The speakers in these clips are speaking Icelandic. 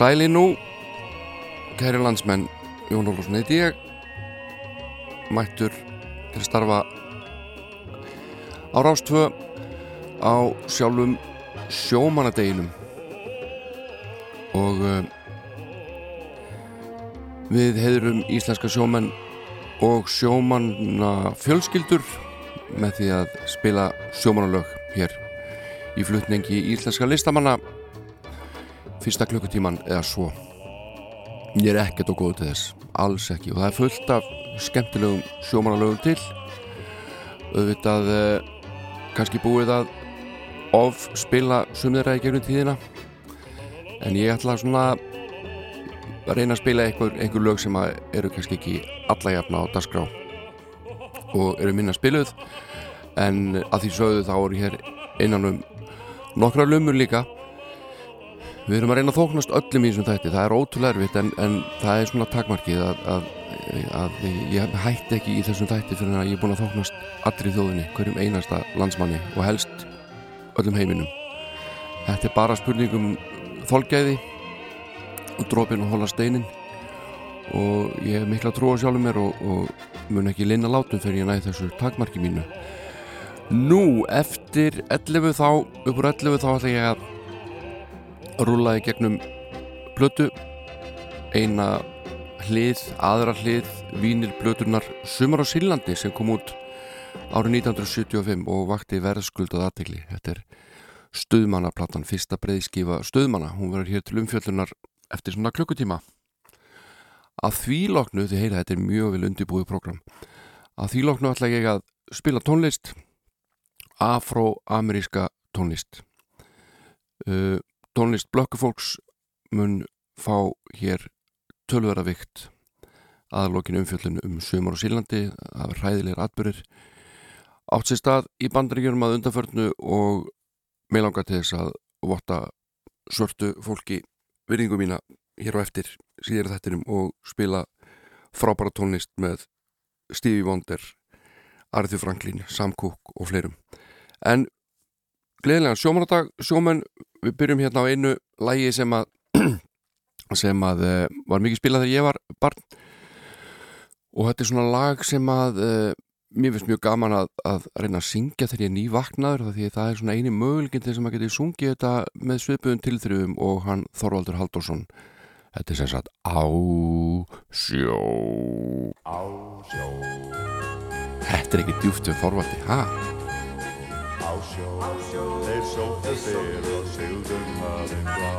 Sæli nú, kæri landsmenn, Jón Ólfsson heiti ég, mættur til starfa á Rástvö á sjálfum sjómanadeginum og uh, við heiðurum íslenska sjómenn og sjómanna fjölskyldur með því að spila sjómanalög hér í flutningi íslenska listamanna fyrsta klukkutíman eða svo. Ég er ekkert og góð til þess alls ekki. Og það er fullt af skemmtilegum sjómanalögum til. Auðvitað eh, kannski búið að of spila sumðra í gegnum tíðina. En ég ætla svona að reyna að spila einhver, einhver lög sem eru kannski ekki alla jafna á dasgrá og eru minna spiluð. En að því sögðu þá eru hér einan um nokkra lumur líka Við erum að reyna að þóknast öllum í þessum þætti, það er ótrúlega erfitt en, en það er svona takmarkið að, að, að ég hætti ekki í þessum þætti fyrir að ég er búin að þóknast allri þjóðinni, hverjum einasta landsmanni og helst öllum heiminum. Þetta er bara spurningum þolgæði og drópin og hóla steinin og ég hef mikla trú á sjálfum mér og, og mun ekki linna látum fyrir ég næði þessu takmarki mínu. Nú, eftir 11 þá, uppur 11 þá ætla ég að rúlaði gegnum blötu eina hlið, aðra hlið Vínir blötunar Sumar á Sílandi sem kom út árið 1975 og vakti verðskuldað aðtegli. Þetta er Stöðmannaplattan, fyrsta breyðskifa Stöðmanna. Hún verður hér til umfjöldunar eftir svona klukkutíma. Að þvíloknu, þið heyra þetta er mjög vel undibúið program, að þvíloknu ætla ég að spila tónlist afro-ameríska tónlist. Uh, tónlist blökkufólks mun fá hér tölvera vikt aðalókinu umfjöldinu um sömur og sílandi af ræðilegar atbyrðir átt sér stað í bandaríkjum að undanförnu og meilanga til þess að votta svörtu fólki virðingu mína hér á eftir síðar þettinum og spila frábæra tónlist með Stevie Wonder Arður Franklin, Sam Cooke og fleirum. En gleðilega sjómanardag, sjómenn við byrjum hérna á einu lægi sem að sem að uh, var mikið spilað þegar ég var barn. Og þetta er svona lag sem að uh, mér finnst mjög gaman að, að reyna að syngja þegar ég er nývaknaður því það er svona eini möguleginn til sem að geti sungið þetta með svipuðum tilþrjum og hann Þorvaldur Haldursson þetta er sem sagt Á sjó. Á sjó. Þetta er ekki djúft við Þorvaldi, hæ? Á sjó, þeir sóttu fyrr og sigðum hafinn blá.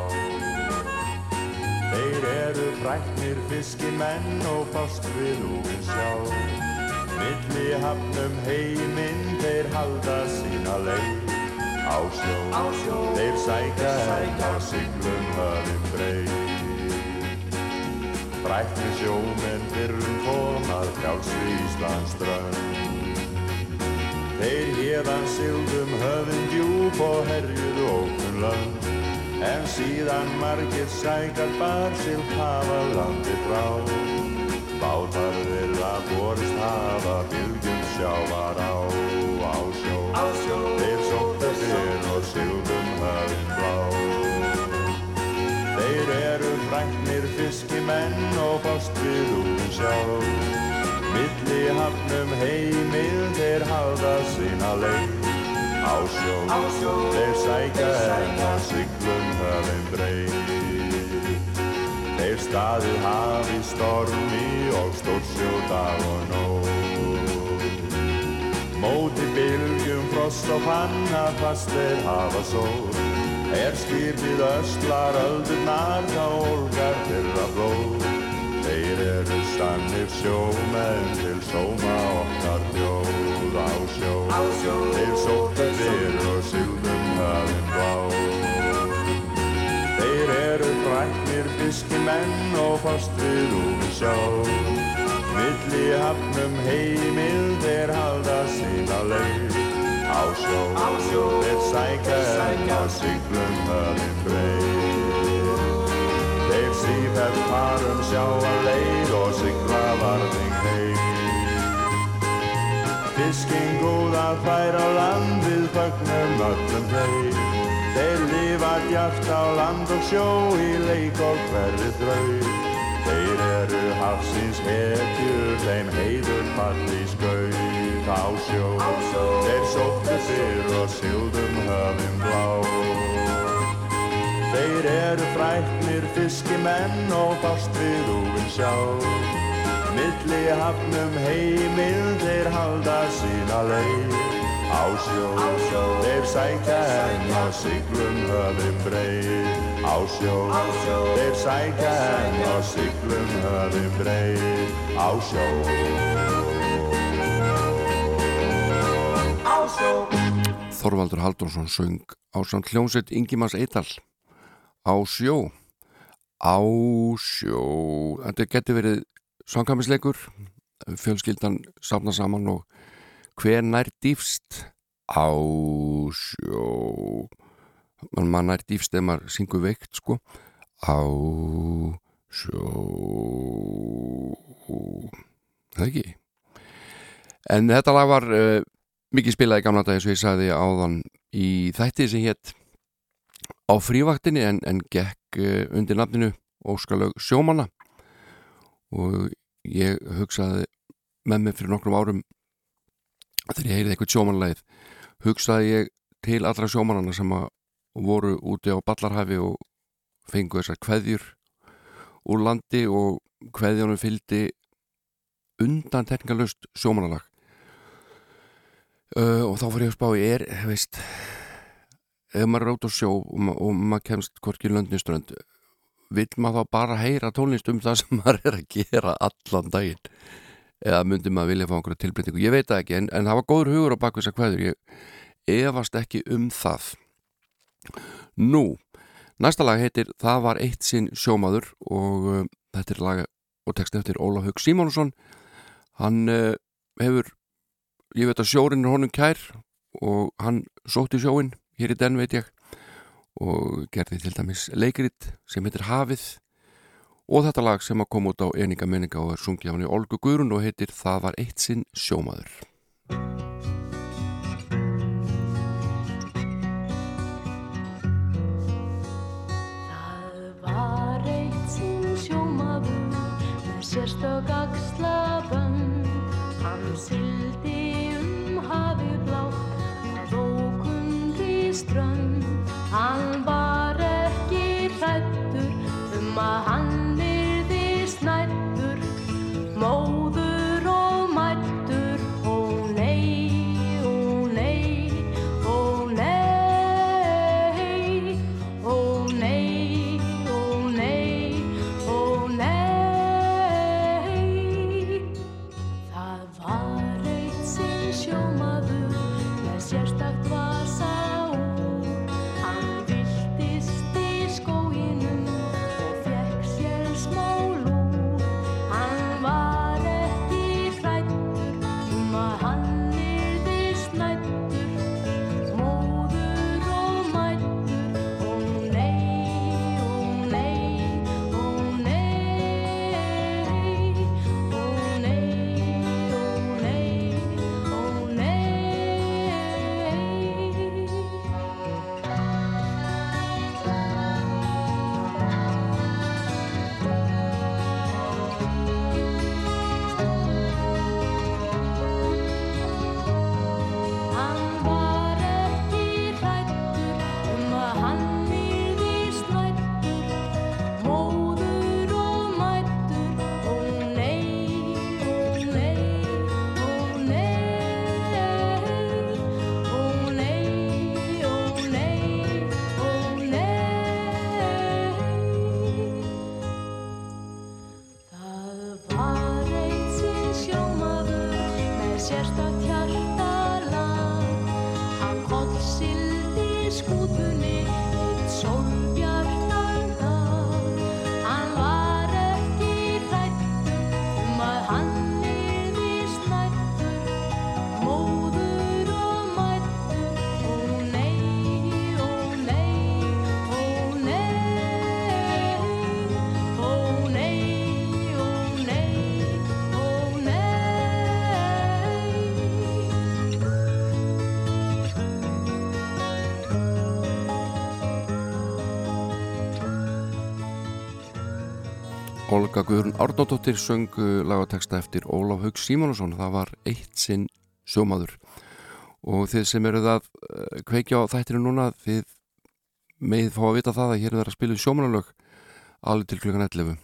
Þeir eru fræknir fiskimenn og fást við úr sjá. Milli hafnum heiminn þeir halda sína leið. Á sjó, þeir sækja enn á siglum hafinn breið. Fræknir sjómenn fyrrum komað frjálsri Íslands drönd. Þeir hérðan sigðum höfðum djúb og herjuðu óknum lönd En síðan margir sækar barsil hafa landi frá. Bátar þeirra borist hafa bylgjum sjávar á Á sjó, á sjó. Þeir sóttu fyrr og sigðum höfðum blá Þeir eru fræknir fiskimenn og fást við úr sjá Milli hafnum heimil þeir halda sína leið Á sjó, á sjó þeir sækja enn á siglum höfum breyð. Þeir staðið hafi stormi og stórsjó dag og nóg. Móti bylgjum, frost og panna, fast þeir hafa sól. Er skipið öslar öldurnar, þá olgar þeirra blóð. Þeir eru sannir sjómenn til sóma okkar bjóð á sjó. Þeir sóttu fyrir og sildum höfum blá. Þeir eru fræknir fiskimenn og fast við úr sjó. Milli hafnum heimil þeir halda sína leið. Á sjó, þeir sækja en á syklum höfum breið. Þeir sífætt farum sjá að leið og sykla varðing heim. Fiskinn góða fær á land við fögnum öllum þeir. Þeir lifa djart á land og sjó í leik og hverri þrau. Þeir eru hafsins hetjur, þeim heiður falli skauð á sjó. Þeir sóttu fyrr og sildum höfum blá. Þeir eru fræknir fiskimenn og fast við úin sjá. Milli hafnum heimil þeir halda sína leið. Á sjó, þeir sækja enn á syklum höfum breið. Á sjó, þeir sækja enn á syklum höfum breið. Á sjó. Á sjó. Þorvaldur Haldursson söng á samt hljómsett Ingimas Eital á sjó. Á sjó. Þetta getur verið sangkamisleikur fjölskyldan safna saman og hver nær dýfst á sjó. Mann man nær dýfst ef maður syngur veikt sko. Á sjó. Það ekki? En þetta lag var uh, mikið spilað í gamla dag eins og ég sagði áðan í þætti sem hétt á frívaktinni en, en gekk uh, undir nafninu Óskalög Sjómanna. Og ég hugsaði með mig fyrir nokkrum árum þegar ég heyrið eitthvað sjómanleið hugsaði ég til allra sjómanana sem voru úti á Ballarhafi og fengu þessar kveðjur úr landi og kveðjónum fylgdi undan teknikalust sjómanalag uh, og þá fyrir ég að spá ég er, veist ef maður er át á sjó og, ma og maður kemst hvorki löndniströnd vil maður þá bara heyra tónlist um það sem maður er að gera allan daginn? Eða myndi maður vilja fá einhverja tilbreytingu? Ég veit það ekki, en, en það var góður hugur á bakvisa hverður ég efast ekki um það. Nú næsta lag heitir Það var eitt sinn sjómaður og uh, þetta er lag og text eftir Ólaf Haug Simonsson hann uh, hefur ég veit að sjórin er honum kær og hann sótti sjóin hér í den veit ég og gerði til dæmis leikrit sem heitir Hafið og þetta lag sem að koma út á eninga menninga og er sungið á hann í Olgu Guðrun og heitir Það var eitt sinn sjómaður. Það var eitt sinn sjómaður með sérstök axlabönd. Hann sildi hrættur um Olga Guðrun Árnóttóttir söng lagateksta eftir Ólaf Haug Símónusson það var eitt sinn sjómaður. Og þið sem eruð að eh, kveikja á þættinu núna þið megið fá að vita það að hér er að spila sjómanalög alveg til klukkan 11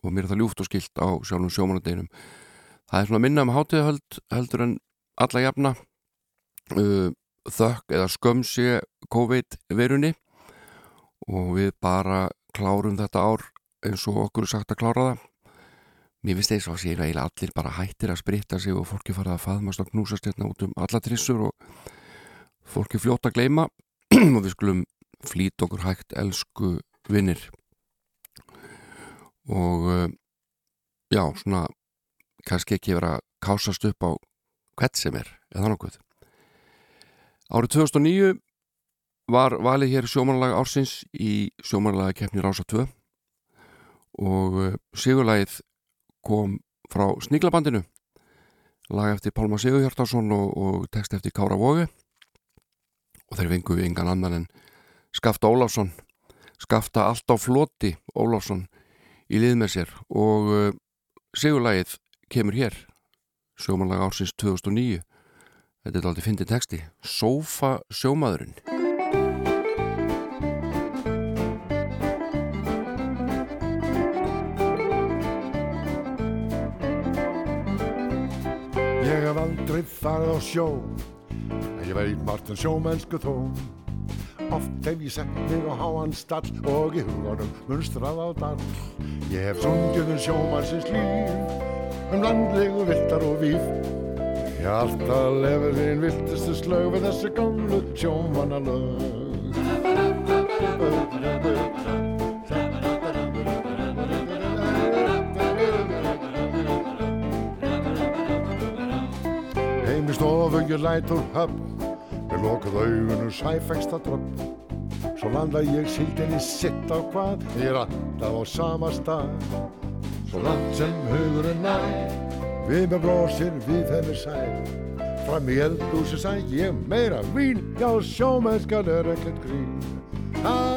og mér er það ljúft og skilt á sjálfum sjómanadeginum það er svona minna um hátíðahöld heldur en alla jafna. Uh, þökk eða skömsi COVID verunni og við bara klárum þetta ár eins og okkur sagt að klára það. Mér finnst og að sé eiginlega allir bara hættir að spritta sig og fólki farið að faðmast og knúsast hérna út um alla trissur og fólki fljóta að gleima og við skulum flýt okkur hægt elsku vinnir og uh, já, svona kannski ekki vera að kásast upp á hvert sem er, eða nokkuð? Árið 2009 var valið hér sjómanlaga ársins í sjómanlaga keppni Rása 2 og uh, sigurlægið kom frá Sníglabandinu lag eftir Pálma Sigurhjartarsson og, og text eftir Kára Vógi og þeir vingu við yngan annan en Skafta Óláfsson Skafta allt á floti Óláfsson í lið með sér. Og uh, sigurlægið kemur hér sjómanlaga ársins 2009 þetta er aldrei fyndið texti. Sofa sjómaðurinn Ég hef aldrei farið á sjó. En ég veit margt um sjómennsku þó. Oft hef ég sett mig á háan stall Og í huganum munstrað á dall. Ég hef sungið um sjómannsins líf Um landlegu viltar og víf. Ég hef alltaf lefið þín viltustu slög Við þessu gamlu sjómannalög ég læt úr höfn Við lokað augunum sæfengsta dröfn Svo landa ég síldinni sitt á hvað? Ég er alltaf á sama stað. Svo langt sem hugurinn nær Við með brósir við henni sæl Fram í eldhúsi sæ ég meira vín Já sjómennskan er ekkert grín. Halleluja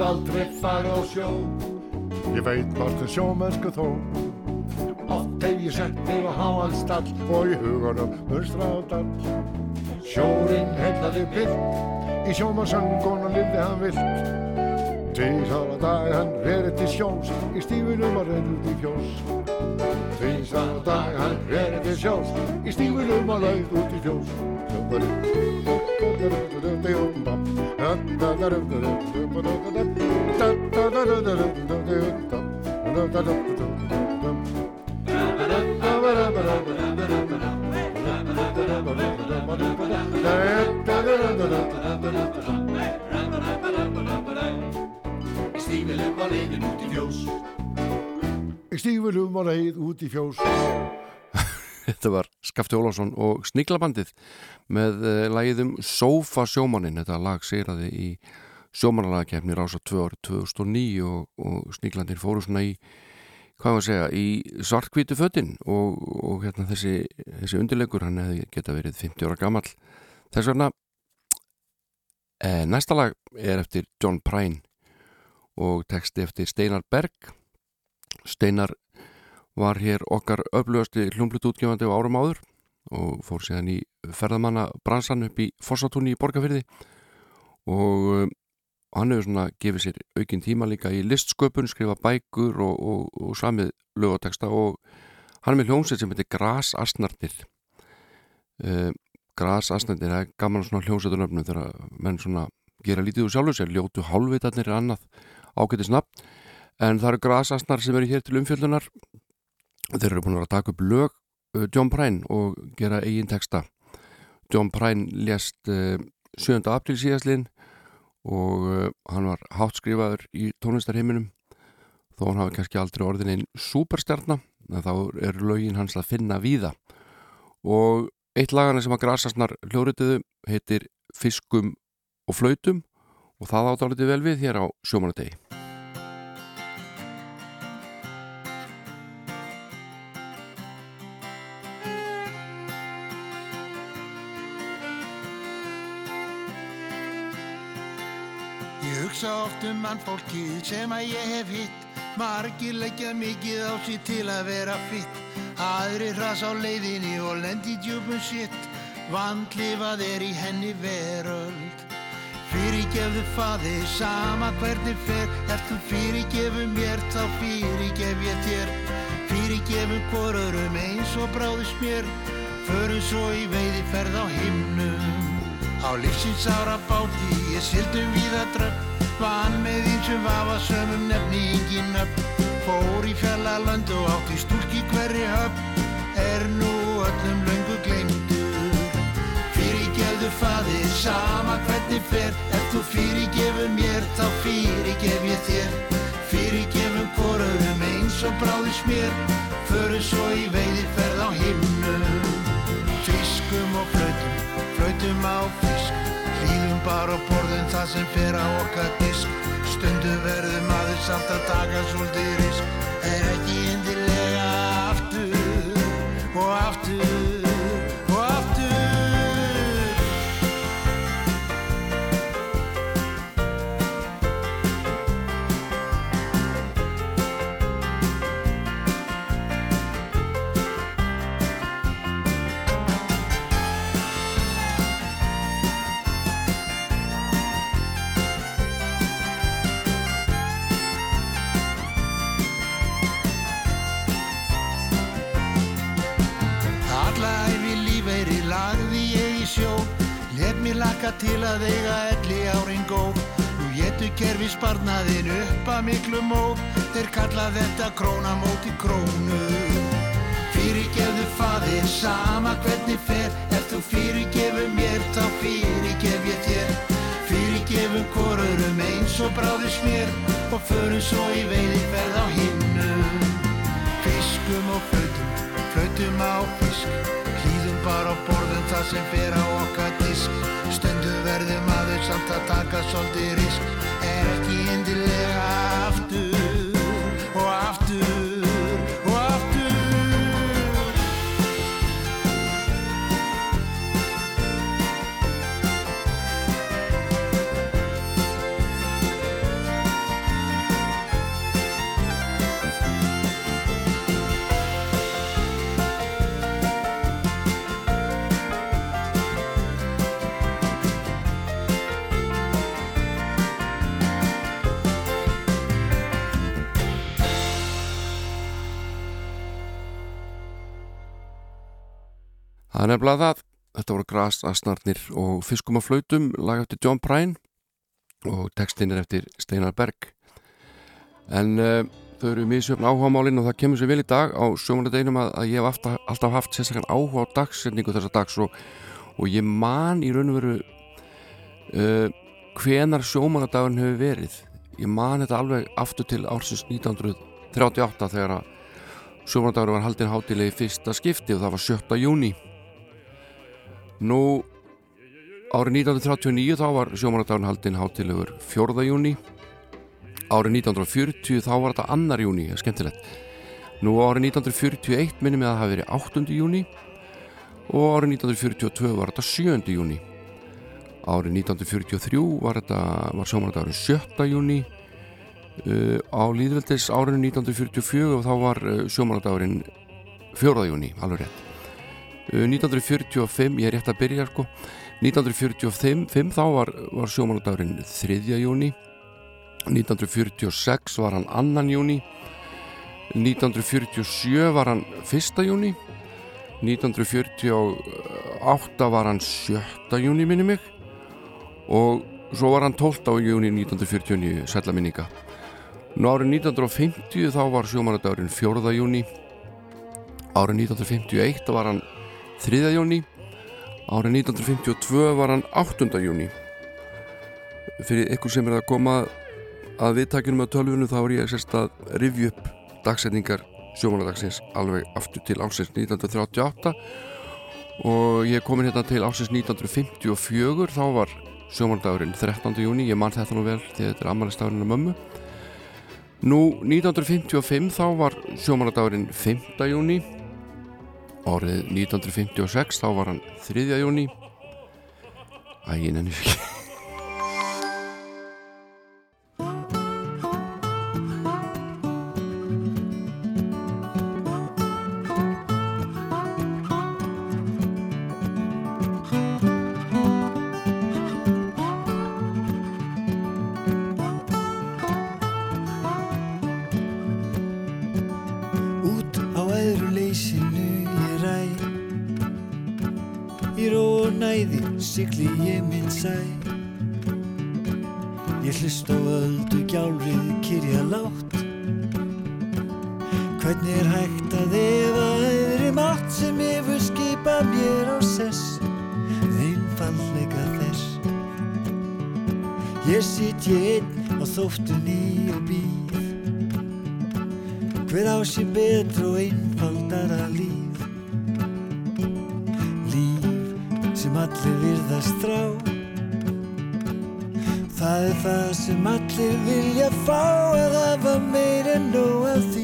hef aldrei farið á sjó. Ég veit margt um sjómennsku þó. Oft hef ég sett mig á háan stall Og í hugunum munstra á dall. Sjórin heillaði vilt Í sjómannsöngunum lifði hann vilt. Tvísar á dag hann verið til sjós. Í stífunum að reynd út í fjós. Tvísar á dag hann verið til sjós. Í stífunum að reynd út í fjós. Stífilum var leiðin út í fjós Í stífunum að reynd út Skafti Ólásson og Sniglabandið með uh, lagið um Sofa sjómanin. Þetta lag sýraði í sjómanalagakefni Rása 2 árið 2009 og, og Sniglandir fóru svona í, hvað var að segja, í svartkvítu föttin og, og hérna þessi, þessi undirleikur hann hefði geta verið 50 ára gammal. Þess vegna eh, næsta lag er eftir John Prine og texti eftir Steinar Berg. Steinar var hér okkar öflugasti hljómblut útgefandi á árum áður og fór síðan í ferðamanna bransan upp í Fossatúni í Borgafyrði og um, hann hefur svona gefið sér aukinn tíma líka í listsköpun, skrifa bækur og, og, og samið lögateksta og hann er með hljómsveit sem heitir Grasasnarnir. Uh, Grasasnarnir, það er gaman svona hljómsveitunöfnum þegar menn svona gera lítið úr sjálfur sér, ljótu hálfvitarnir er annað ágætið snabb en það eru Grasasnar sem eru hér til umfjöldunar þeir eru búin að vera að taka upp lög uh, John Prine og gera eigin texta John Prine lést uh, 7. april síðastlinn og uh, hann var háttskrifaður í tónlistarheiminum þó hann hafi kannski aldrei orðin einn superstjarnar en þá er lögin hans að finna víða og eitt lagana sem að Grasasnar hljóriðuðu heitir Fiskum og Flautum og það ádáliti vel við hér á sjómanadegi. Hugsa oft um mannfólkið sem að ég hef hitt. Margir leggja mikið á sig til að vera fitt Aðri hras á leiðinni og lendi djúpum sitt Vandlifað er í henni veröld. Fyrirgefðu faði, sama hvernig fer. Ert þú fyrirgefu mér, þá fyrirgef ég þér. Fyrirgefum hvorurum eins og bráðus mér. Förum svo í veiði ferð á himnum. Á lífsins ára báti, ég sildum við að dröpp Vann með einsum vafa sömum nefni engin upp Fór í fjallalönd og átt í stúlki hverri höpp Er nú öllum löngu gleymdur. Fyrirgefðu faðir, sama hvernig fer. Ef þú fyrirgefur mér, þá fyrirgef ég þér. Fyrirgefum hvorurum eins og bráðis mér. Förum svo í veiði ferð á himnum. Fiskum og flautum, flautum á fisk bara og borðum það sem fer á okkar disk. Stundu verðum aðeins samt að taka svolítið risk. Er ekki indilega aftur og aftur Laka til að eiga elli árin góð Nú getu kerfi sparnaðin upp að miklu móð Þeir kalla þetta krónamóti krónu. Fyrirgefðu faðir, sama hvernig fer. Ef þú fyrirgefur mér, þá fyrirgef ég þér. Fyrirgefum hvorurum eins og bráðis mér. Og förum svo í veiði ferð á hinnum Fiskum og flautum, flautum á fisk. Hlýðum bara og borðum það sem fer á okkar disk verðum aðeins samt að taka svolítið risk. Er ekki indilega er nefnilega það. Þetta voru grasasnarnir og fiskum og flautum, lag eftir John Prine og textin er eftir Steinar Berg. En uh, þau eru misjöfn áhugamálinn og það kemur sér vel í dag á sjómanadeinum að, að ég hef alltaf, alltaf haft sérstaklega áhuga á dagsetningu þessa dags og, og ég man í raun og veru uh, hvenar sjómanadagurinn hefur verið. Ég man þetta alveg aftur til ársins 1938 þegar að sjómanadagur var haldin hátilegi fyrsta skipti og það var 7. júni. Nú, árið 1939 þá var sjómanadagurinn haldin hátilegur 4. júni. Árið 1940 þá var þetta 2. júni, skemmtilegt. Nú árið 1941 minnum ég að það hafi verið 8. júni og árið 1942 var þetta 7. júni. Árið 1943 var þetta var sjómanadagurinn 7. júni. Uh, á líðveldis árinu 1944 og þá var uh, sjómanadagurinn 4. júni, alveg rétt. Uh, 1945, ég er rétt að byrja sko, 1945 þá var, var sjómanadagurinn 3. júni. 1946 var hann 2. júni. 1947 var hann 1. júni. 1948 var hann 7. júni minni mig og svo var hann 12. júni 1949 sætla minninga Nú árið 1950 þá var sjómanadagurinn 4. júni árið 1951 var hann 3. júni árið 1952 var hann 8. júni fyrir ykkur sem er að koma að viðtækjunum á tölvunum þá er ég sérst að rifja upp dagsetningar sjómanadagsins alveg aftur til ásins 1938 og ég er komin hérna til ásins 1954 þá var sjómardagurinn 13. júni, ég man þetta nú vel því þetta er ammælistagurinn af mömmu Nú 1955 þá var sjómardagurinn 5. júni Árið 1956 þá var hann 3. júni Æ, ég nenni ekki og næði sigli ég minn sæ. Ég hlust á öldu gjálrið kyrja látt Hvernig er hægt að efa öðri mátt sem yfir skipa mér á sess? Einfallega þess. Ég sit ég einn á þóftunni og býð Hver á sér betra og einfaldara líf allir virðast þrá Það er það sem allir vilja fá að hafa meir en nóg af því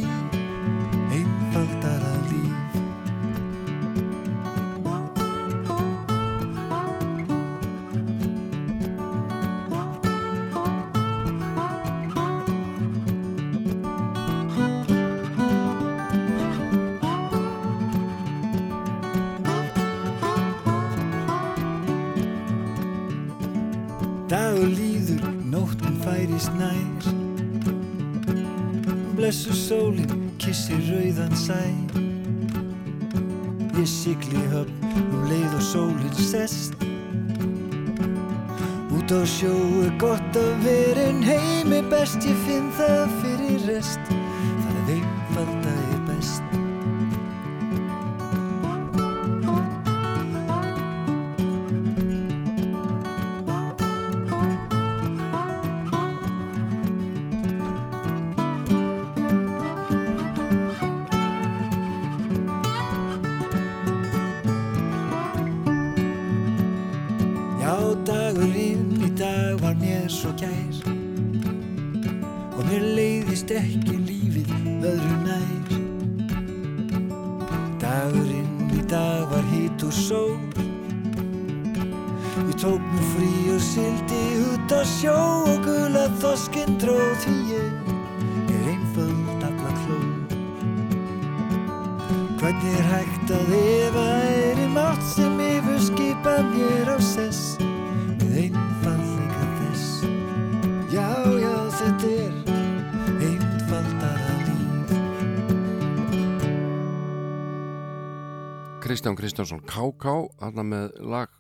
Kristján Kristjánsson KK hann með lag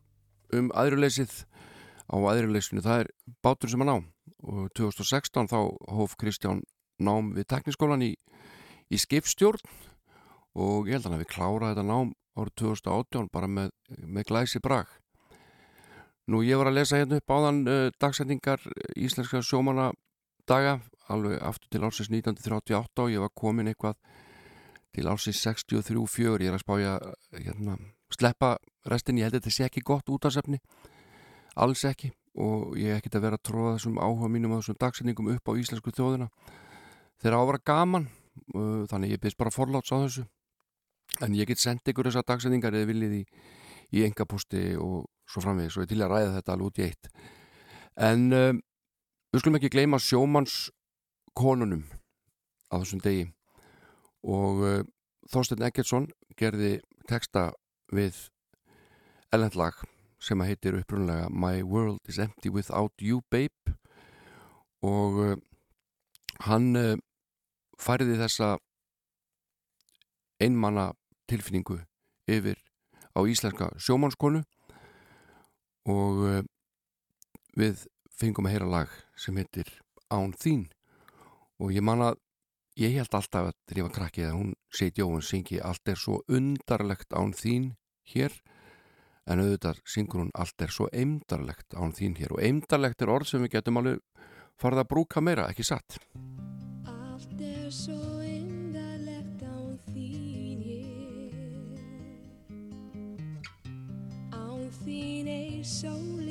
um aðruleysið á aðruleysinu það er bátur sem hann á og 2016 þá hóf Kristján nám við tekniskólan í, í skipstjórn og ég held að hann hefði klárað þetta nám árið 2018 bara með, með glæsi brag. Nú ég var að lesa hérna upp áðan uh, dagsendingar íslenska sjómanna daga alveg aftur til ársins 1938 og ég var komin eitthvað til ársins 63-4 ég er að spája hérna, sleppa restin, ég held að þetta sé ekki gott útasefni alls ekki og ég er ekkert að vera að tróða þessum áhuga mínum á þessum dagsendingum upp á íslensku þjóðina. Þegar ávara gaman uh, þannig ég byrst bara forláts á þessu. En ég get sendt ykkur þessar dagsendingar eða viljið í, í engaposti og svo framvegis og ég til að ræða þetta alveg út í eitt. En um, við skulum ekki gleyma sjómanns konunum á þessum degi og uh, Þorstein Eggertsson gerði texta við ellendlag sem að heitir upprunlega My World is Empty Without You Babe. Og uh, hann uh, færiði þessa einmanna tilfinningu yfir á íslenska sjómannskonu. Og uh, við fengum að heyra lag sem heitir Án þín. Og ég man að ég held alltaf að var krakkið að hún seti og hún syngi allt er svo undarlegt án þín hér. En auðvitað syngur hún allt er svo eimdarlegt án þín hér. Og eimdarlegt er orð sem við getum alveg farið að brúka meira, ekki satt? Allt er svo indarlegt án þín ég Án þín er sólin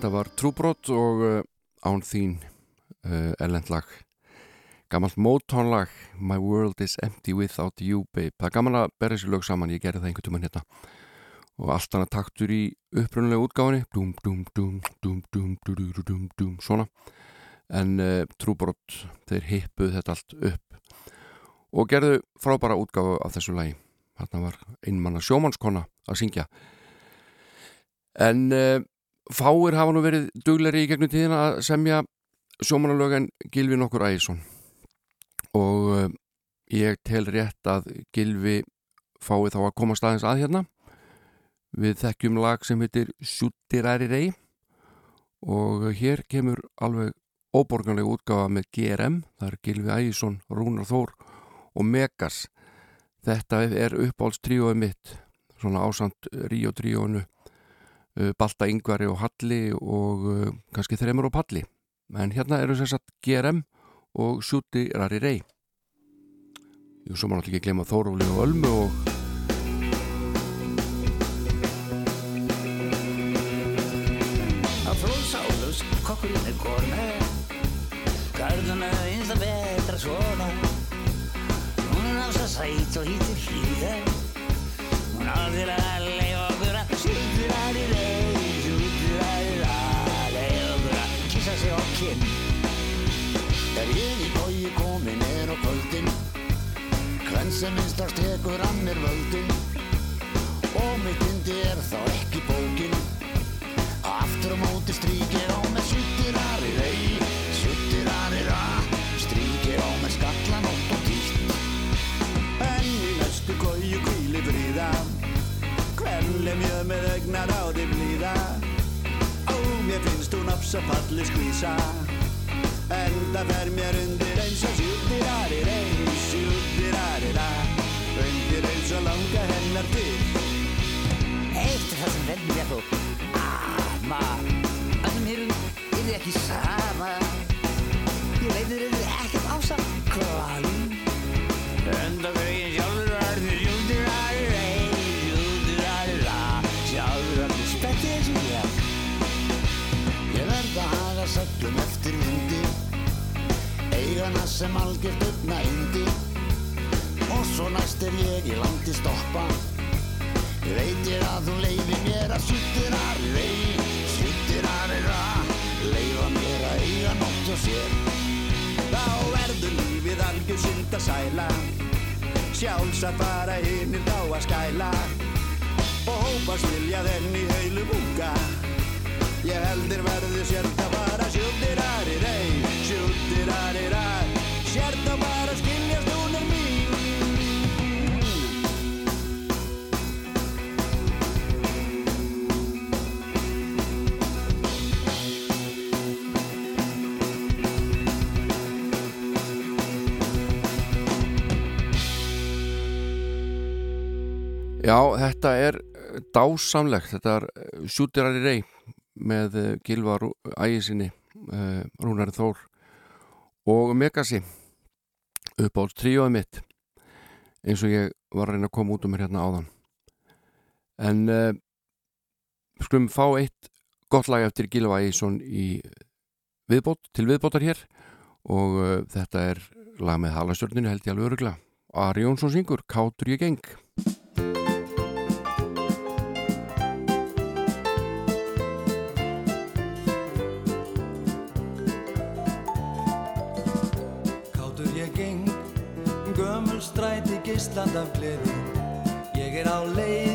Þetta var trúbrot og uh, án þín uh, erlendlag gammalt mótónlag My world is empty without you babe. Það er gaman að berja sér lög saman, ég gerði það einhvern tímann hérna. Og allt annað taktur í upprunnulega útgáfinni dum dum dum dum dum dum dum dum dum svona. En uh, trúbrot þeir hippuð þetta allt upp. Og gerðu frábæra útgáfu af þessu lagi. Þarna var einmanna sjómannskona að syngja. En fáir hafa nú verið dugleri í gegnum tíðina að semja sjómanalög en Gilvi nokkur Ægjesson og uh, ég tel rétt að Gilvi fái þá að koma staðins að hérna. Við þekkjum lag sem heitir Sjúttiræri rey og hér kemur alveg óborganlega útgafa með GRM það er Gilvi Ægjesson, Rúnar Þór og Megas. Þetta er uppáhaldstríóið mitt svona ásand Ríó tríónu uh, Balta Yngvari og Halli og uh, kannski þreymur og Palli. En hérna eru sér satt GRM og Sjúti Rari Rey. Jú, svo má náttúrulega ekki glemma Þórufli og Ölmu og Á flóðsálust kokkurinn er kona Garðuna eins það betra svona. Hún á þess að sæt og hýttir hlýða sem minnstast tekur hann er völdin. Og mitt indi er þá ekki bókin. Aftur á móti stríkir á með sjúttirari rey, sjúttirari ra Stríkir á með skallan ótt og títt En í næstu kóju kvíli fríða Kvelli mjög með augnar á þig blíða. Ó, mér finnst hún afsa falli skvísa. En það fer mér undir eins og rey, sjúttirari ra Og langa hennar til. Eitt er það sem veldur mér þó? Ama Öllum hérum er þið ekki sama. Ég veit þér er þið ekkert ásamt Hvaðum Enda veginn sjálfur var þið sjúttirari rey, sjúttirari ra Sjálfur var þið spettið og ég. Ég verð að haga seglum eftir vindi Eigana sem algjört uppna indi svo næst er ég í landi stoppa Ég veit ég að þú leiði mér að sjúttir aðri rey, sjúttir aðri ra, leiða mér að eiga nótt hjá sér. Þá verður lífið algjör synd að sæla, sjálfs að fara hinnir þá að skæla og hópast vilja þenn í heilu búka. Ég heldur verður sért að fara sjúttir aðri rey, sjúttir aðri ra, Já, þetta er eh, dásamlegt, þetta er Sjútirari Rey með eh, Gilva Rú- Ægisinni, Rúnari Þór og Megasi upp á tríóið mitt eins og ég var að reyna að koma út um mér hérna áðan. En uh, skulum fá eitt gott lag eftir Gilva Ægisson í viðbót, til viðbótar hér og uh, þetta er lag með halastjörninu held ég alveg örugla. Ari Jónsson syngur, Kátur ég geng. Stræti geisland af gleði Ég er á leið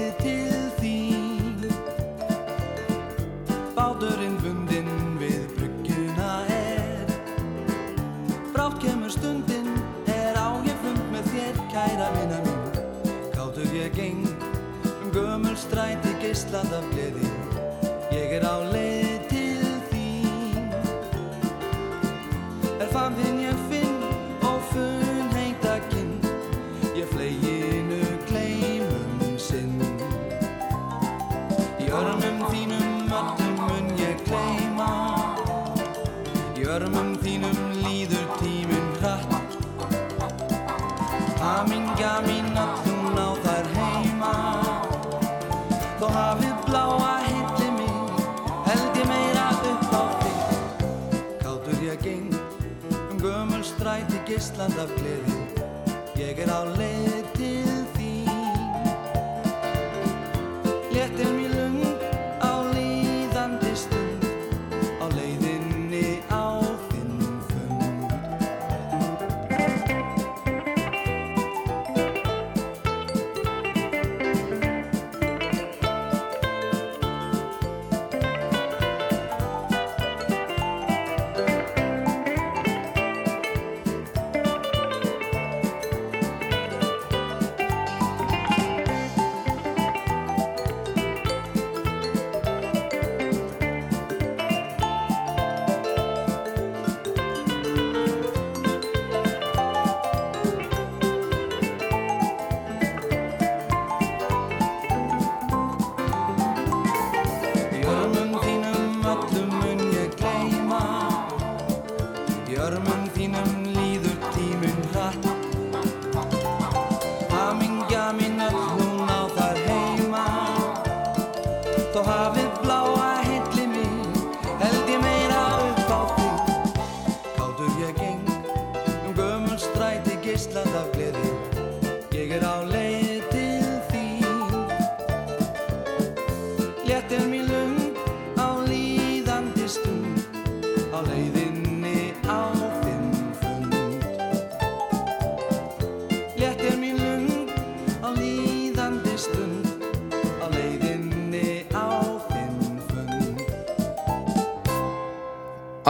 geisland af gleði Ég er á leið til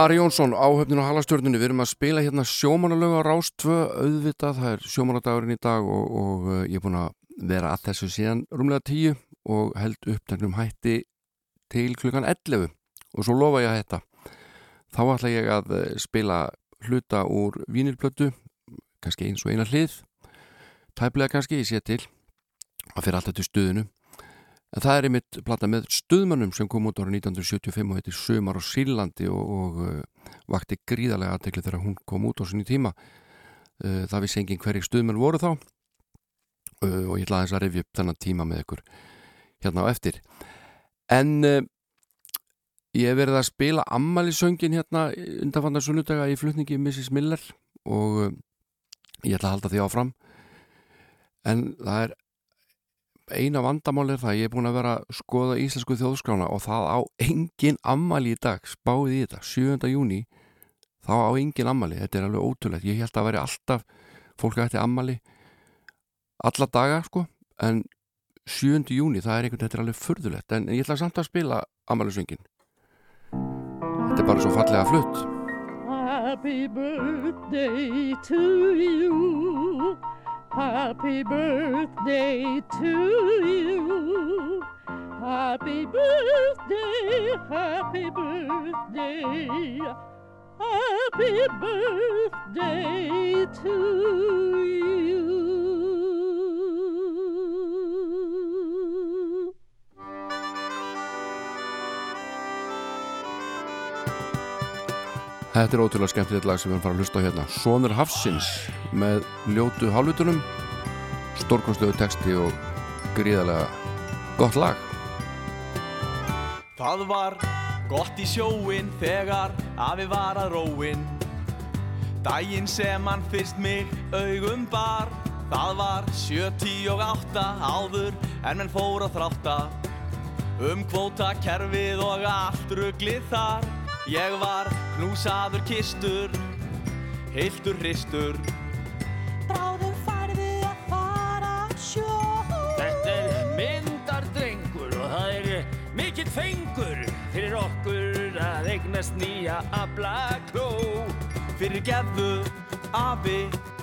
Ari Jónsson, áhöfnin á halastjörnunni, við erum að spila hérna sjómanalög á Rástvö, auðvitað, það er sjómanadagurinn í dag og, og uh, ég er búin að vera að þessu síðan rúmlega tíu og held upptæknum hætti til klukkan 11 og svo lofa ég að þetta. Þá ætla ég að uh, spila hluta úr vínilplötu, kannski eins og eina hlið, tæplega kannski, ég sé til, að fyrir alltaf til stuðinu. En það er einmitt plata með stuðmannum sem kom út ára 1975 og heitir Sumar á Sílandi og, og uh, vakti gríðarlega aðtekli þegar hún kom út á sinni tíma. Uh, það vissi engin hverjir stuðmann voru þá uh, og ég laði þess að rifja upp þennan tíma með ykkur hérna á eftir. En ég verið að spila ammælisöngin hérna undanfannar sunnudega í flutningi Mrs. Miller og ég ætla að halda því áfram. En það er eina vandamál er það að ég er búin að vera að skoða íslensku þjóðskrána og það á engin ammali í dag, spáðið í þetta 7. júni, þá á engin ammali, þetta er alveg ótrúlegt ég held að veri alltaf, fólk ætti ammali alla daga sko en 7. júni það er einhvern veginn, þetta er alveg förðulegt en ég ætla samt að spila ammalisvingin þetta er bara svo fallega flutt Happy birthday to you Happy birthday to you. Happy birthday, happy birthday. Happy birthday to you. Þetta er ótrúlega skemmtilegt lag sem við erum fara að hlusta á hérna. Sónur Hafsins með ljótu hálfutunum stórkonstlegu texti og gríðarlega gott lag. Það var gott í sjóin þegar afi var að róin Dægin sem hann fyrst mig augum bar Það var sjö, tí og átta áður en menn fór að þrátta. Um kvóta kerfið og allt rugglið þar Ég var knúsaður kistur, heiltur hristur. Bráðum færðu að fara á sjó. Þetta er myndardrengur og það er mikill fengur fyrir okkur að eignast nýja aflakló. Fyrir gefðu afi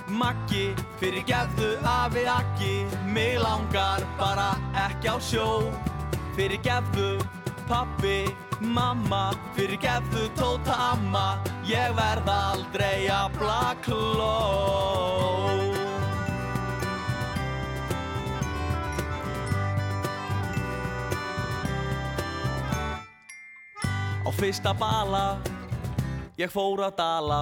Maggi, fyrir gefðu afi Aggi. Mig langar bara ekki á sjó. Fyrir gefðu pappi, mamma Fyrir gefðu tóta amma Ég verð aldrei aflakló Á fyrsta bala Ég fór að dala.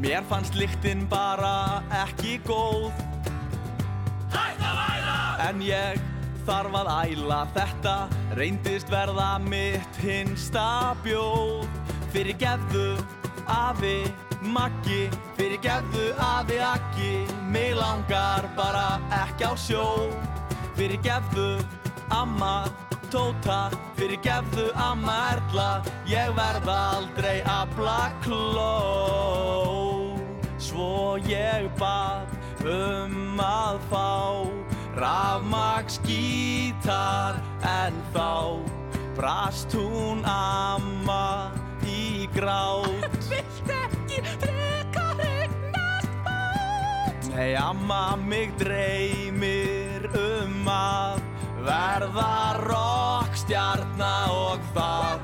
Mér fannst lyktinn bara ekki góð. Hætt að væla! En ég þarf að æla Þetta. Reyndist verða mitt hinsta bjóð Fyrir gefðu afi Maggi Fyrir gefðu afi Aggi. Mig langar bara ekki á sjó. Fyrir gefðu amma Tóta Fyrir gefðu amma Erla. Ég verð aldrei að blakló Svo ég bað um að fá Rafmagsgítar En þá brast hún amma í grát. Vilt ekki frekar eignast bát Nei amma mig dreymir um að verða rockstjarna og það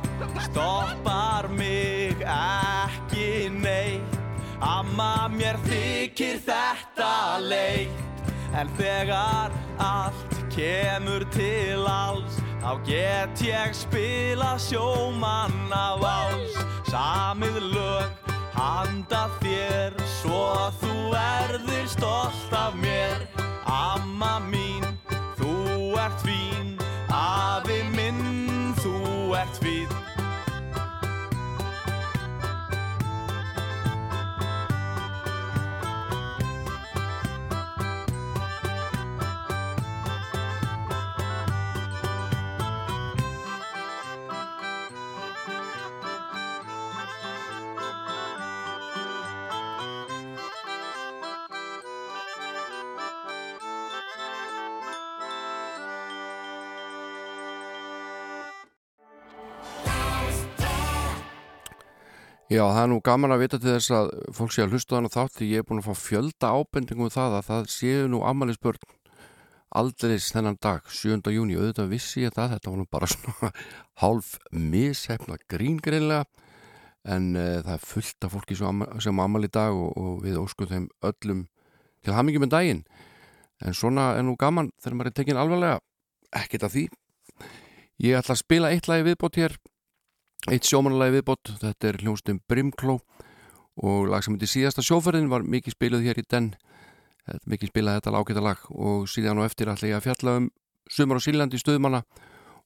stoppar mig ekki neitt. Amma mér þykir þetta leitt en þegar allt kemur til alls þá get ég spila sjómanna váls samið lög handa þér svo þú verður stolt af mér. Amma mín, þú ert fín. Afi minn, þú ert fín Já, það er nú gaman að vita til þess að fólk sé að hlusta hana þátt því ég er búin að fá fjölda ábendingum um það að það séu nú ammælisbörn aldreis þennan dag, 7. júni auðvitað vissi ég það, þetta var nú bara svona hálf mishefna gríngreinlega en uh, það er fullt af fólki sem amma- sem ammæli í dag og, og við óskum þeim öllum til hamingjum með daginn. En svona er nú gaman þegar maður er tekin alvarlega ekkert af því. Ég ætla að spila eitt lagi viðbót hér eitt sjómanalagi viðbót þetta er hljónstum Brimkló og lag sem heitir síðasta sjóferðin var mikið spiluð hér í den. Mikið spilað þetta lágeta lag og síðan og eftir ætla ég að fjalla um sumar á Sílandi stöðmanna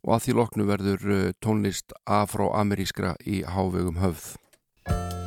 og að því loknu verður uh, tónlist afro-amerískra í hávegum höfð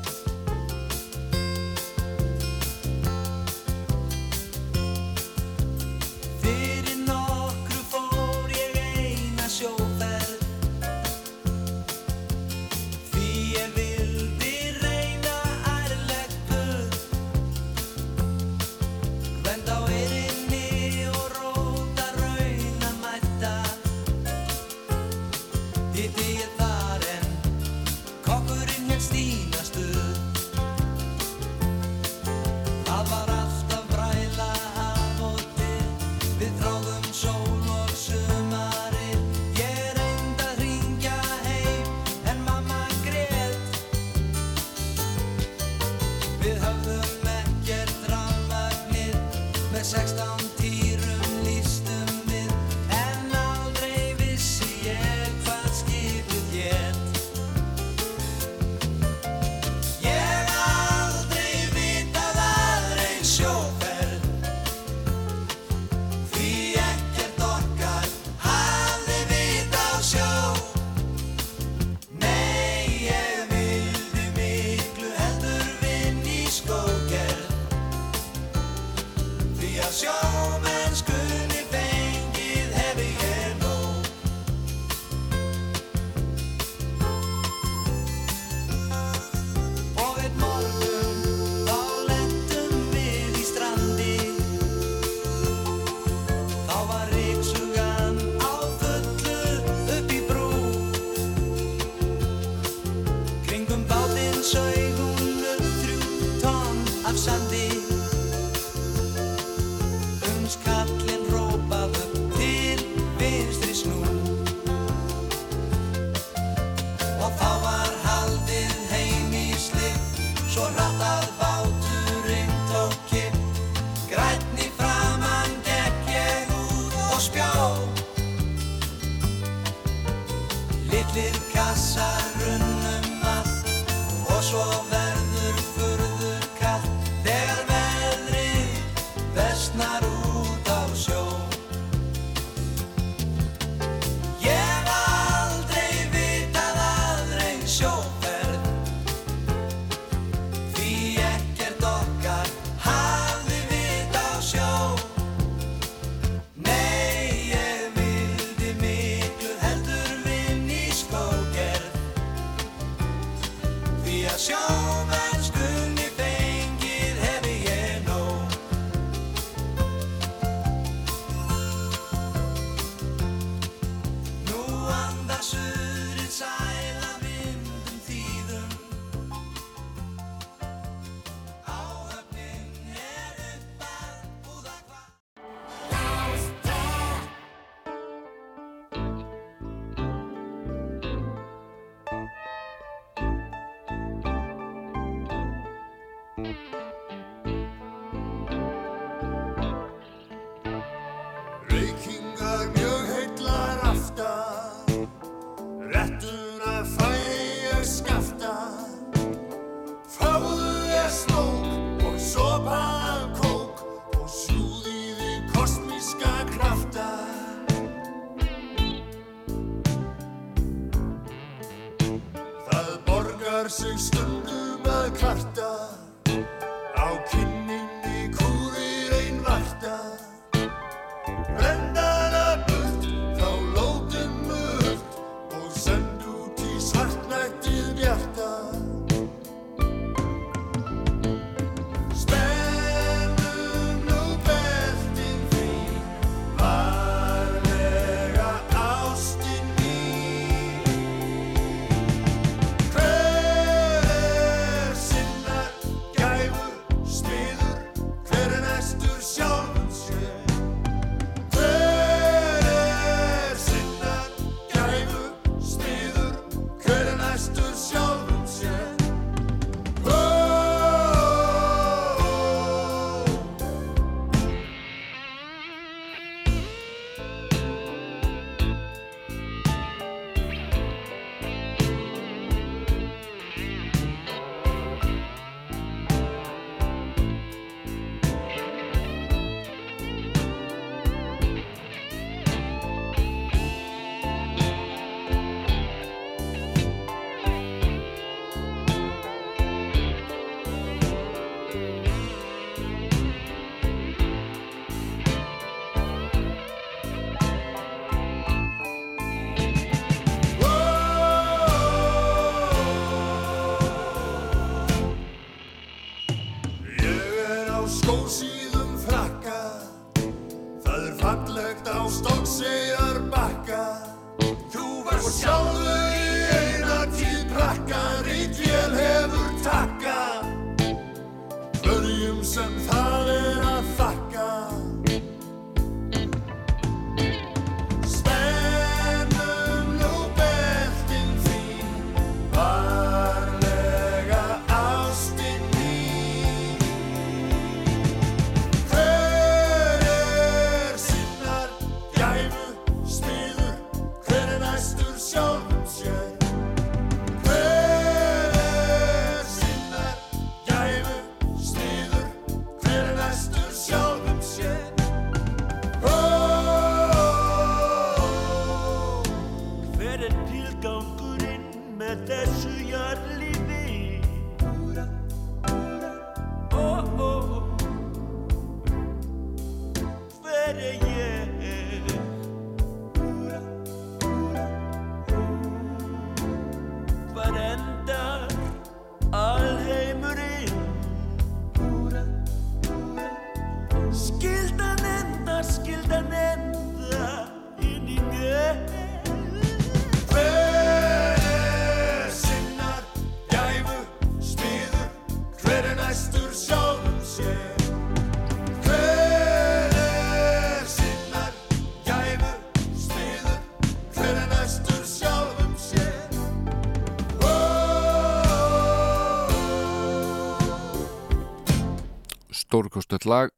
stórkostöld lag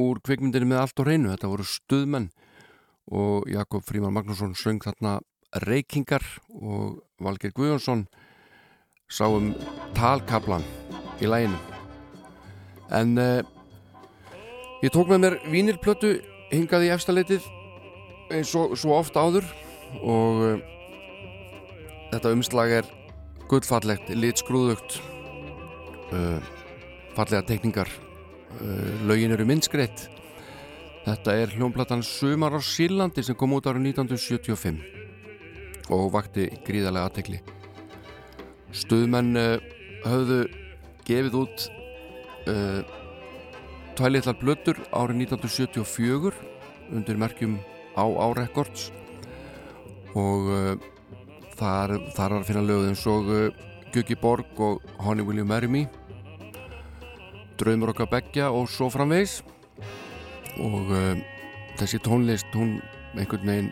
úr kvikmyndinu með allt og reynu þetta voru stuðmenn og Jakob Fríman Magnússon söng þarna Reykingar og Valgeir Guðjónsson sáum talkablan í læginu en uh, ég tók með mér vínirplötu hingað í efstaleitið eins og svo oft áður og uh, þetta umslag er gullfallegt, litskrúðugt uh, fallega teikningar uh, lögin eru myndskreitt þetta er hljónplatan Sumar á Sýrlandi sem kom út árið 1975 og vakti gríðarlega aðtekli stuðmenn uh, höfðu gefið út uh, tvælitlar blöttur árið 1974 undir merkjum á á Records og uh, þar, þar er að finna lögð eins og uh, Guggi Borg og Honey Will You Marry Me Draumur okkar beggja og svo framvegis. Og uh, þessi tónlist hún einhvern veginn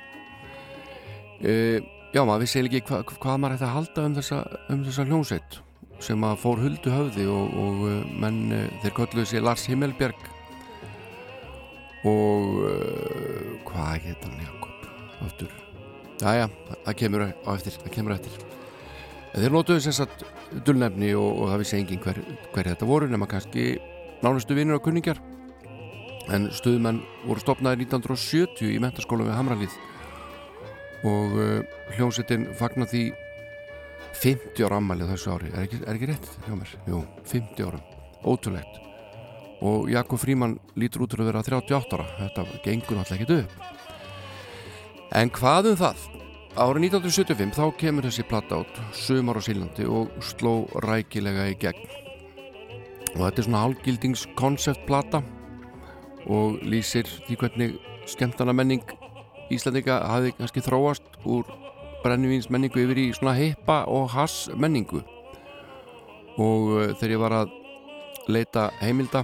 uh, já maður vissi ekki hva, hvað maður ætti að halda um þessa, um þessa hljómsveit sem að fór huldu höfði og, og uh, menn þeir kölluðu sér Lars Himmelbjerg. Og hvað geta hann Jakob? Aftur. Jæja, það kemur á eftir, það kemur á eftir. Þeir notuðu sagt dullnefni og, og það vissi engin hver, hver þetta voru nema kannski nánustu vinnur og kunningjar. En stuðmenn voru stopnaði 1970 í mentaskóla við Hamralið og uh, hljómsettin fagnar því 50 ára ammælið þessu ári. Er ekki, er ekki rétt hjá mér? Jú, 50 ára. Ótrúlegt. Og Jakob Fríman lítur út til að vera 38 ára. Þetta gengur náttúrulega ekkert upp. En hvað um það? Árið 1975 þá kemur þessi platta át Sumar á Sílandi og sló rækilega í gegn. Og þetta er svona hálgildingskonceptplata og lýsir því hvernig skemmtana menning Íslandika hafi kannski þróast úr brennivíns menningu yfir í svona heipa og hass menningu og uh, þegar ég var að leita heimilda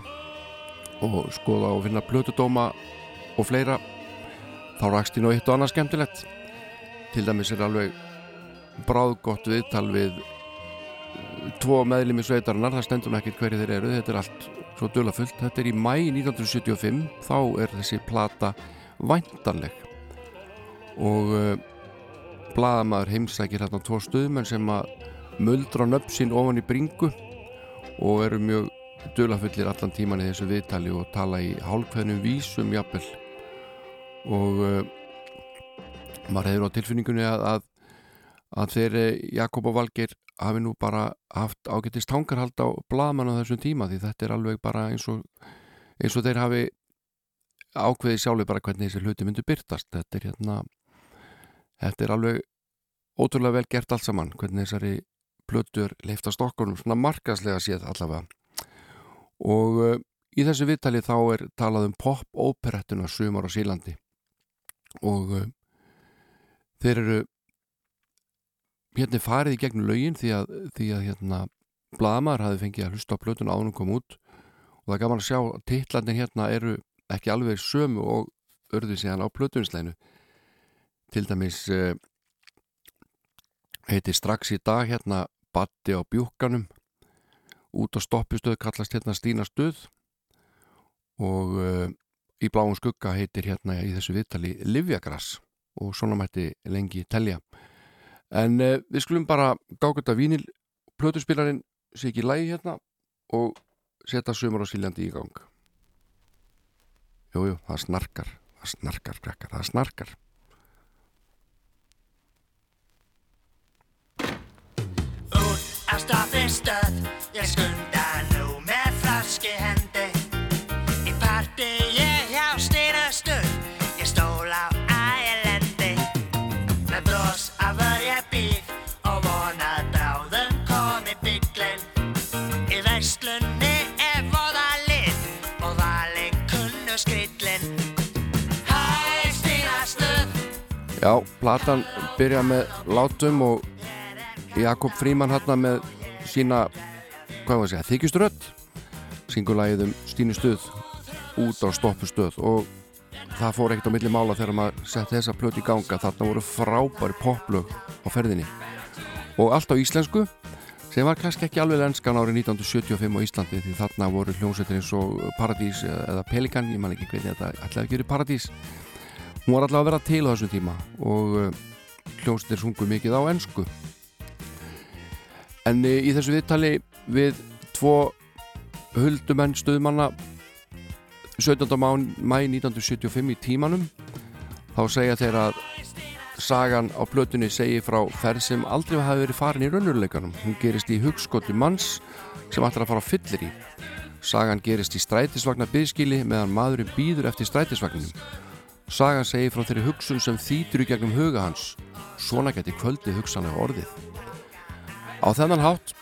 og skoða og finna plötudóma og fleira þá rakst ég nú eitt og annað skemmtilegt til dæmis er alveg bráðgott viðtal við uh, tvo meðlimi sveitarinnar. Það stendur ekki hverju þeir eru, þetta er allt svo dölafullt, þetta er í mæ 1975 þá er þessi plata væntanleg. Og uh, bladamaður heimsækir hérna tvo stuðmenn sem að muldra sín ofan í bringu og eru mjög dölafullir allan tíman í þessu viðtali og tala í hálfkveðnum vísum jafnvel. Og uh, maður hefur á tilfinningunni að, að, að þeir eh, Jakob og Valgeir hafi nú bara haft ágættist tangarhald á blaman á þessum tíma því þetta er alveg bara eins og eins og þeir hafi ákveði sjálfur bara hvernig þessi hluti myndu byrtast þetta er hérna þetta er alveg ótrúlega vel gert allt saman hvernig þessari plötur leiftast okkur svona markaslega séð allavega. Og uh, í þessu viðtali þá er talað um pop-óperettuna sumar á Sílandi og uh, þeir eru hérna farið í gegnum lögin því að, því að hérna Blamar hafi fengið að hlusta á plötun ánum kom út. Og það er gaman að sjá að titlarnir hérna eru ekki alveg sömu og örðu síðan á plötunsleinu til dæmis uh, heitir strax í dag hérna Batti á bjúkkanum. Út á stoppustöð kallast hérna Stína stöð og uh, í bláum skugga heitir hérna í þessu viðtali Livjagrass og svona mætti lengi telja. En uh, við skulum bara gákvæmta vínil plötuspilarinn sé ekki lægi hérna og setja sömur á síljandi í gang. Jújú, það snarkar það snarkar, brekkar, það snarkar. Út af staði stöð Ég skunda verslunni er voða lit Og valin kunnu skrillin Hæ, stýra stöð Já, platan byrja með látum og Jakob Fríman hérna með sína, hvað var að segja, þykjusturödd singulagið um Stínu Stöð út á stoppu stöð og það fór ekkert á milli mála þegar maður setti þessa plöt í ganga. Þarna voru frábæri poplög á ferðinni. Og allt á íslensku sem var kannski ekki alveg lenskan árið 1975 á Íslandi því þarna voru hljómsveitir eins og Paradís eða Pelikan, ég man ekki hvernig þetta ætlaði að gera Paradís hún var allavega að vera til á þessum tíma og uh, hljómsveitir sungu mikið á ensku en uh, í þessu viðtali við tvo huldumenn stöðmanna 17. mæ 1975 í tímanum þá segja þeir að sagan á plötunni segi frá ferð sem aldrei hafi verið farin í raunveruleikanum. Hún gerist í hugskoti manns sem ætlar að fara fyllir í sagan gerist í strætisvagnar byðskili meðan maðurinn býður eftir strætisvagninum. Sagan segi frá þeirri hugsun sem þýtur í gegnum huga hans. Svona geti kvöldið hugsanlega orðið. Á þennan hátt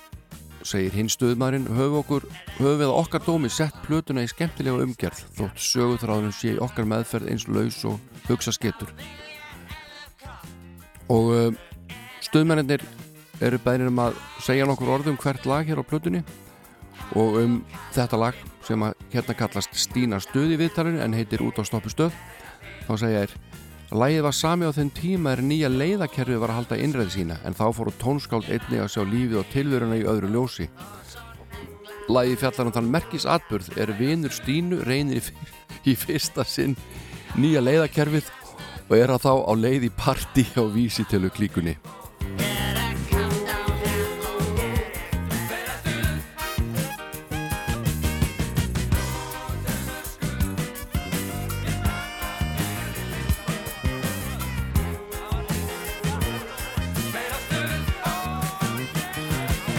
segir hinn stöðmaðurinn höfum okkur við á okkar dómi sett plötuna í skemmtilega umgerð þótt söguþráðunum sé okkar meðferð eins laus og hugsa skettur og uh, stöðmennir eru bæðinir um að segja nokkur orðum hvert lag hér á plötunni og um þetta lag sem að hérna kallast Stína stöð í viðtalinu en heitir út á stoppu stöð þá segja þér Lægið var sami á þenn tíma er nýja leiðakerfi var að halda innræði sína en þá fóru tónskáld einnig að sjá lífið og tilveruna í öðru ljósi. Lægið fjallar um þann merkis atburð er vinur Stínu reynir í fyrsta sinn nýja leiðakerfið og er að þá á leið í parti á vísitölu klíkunni.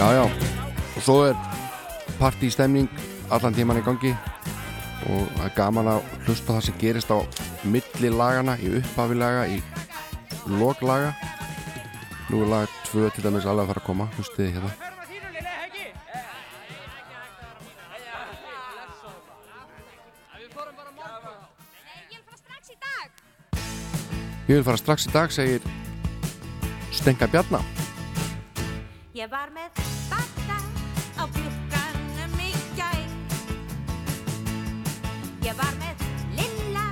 Já, já, og svo er partýstemning allan tíman í gangi og það er gaman að hlusta það sem gerist á milli lagana, í upphafilaga, í loklaga. Nú er lag 2 til dæmis alveg að fara að koma, hlustiði hérna. Ég vil fara strax í dag, segir Stenga Bjarnar. Ég var með Ég var með lilla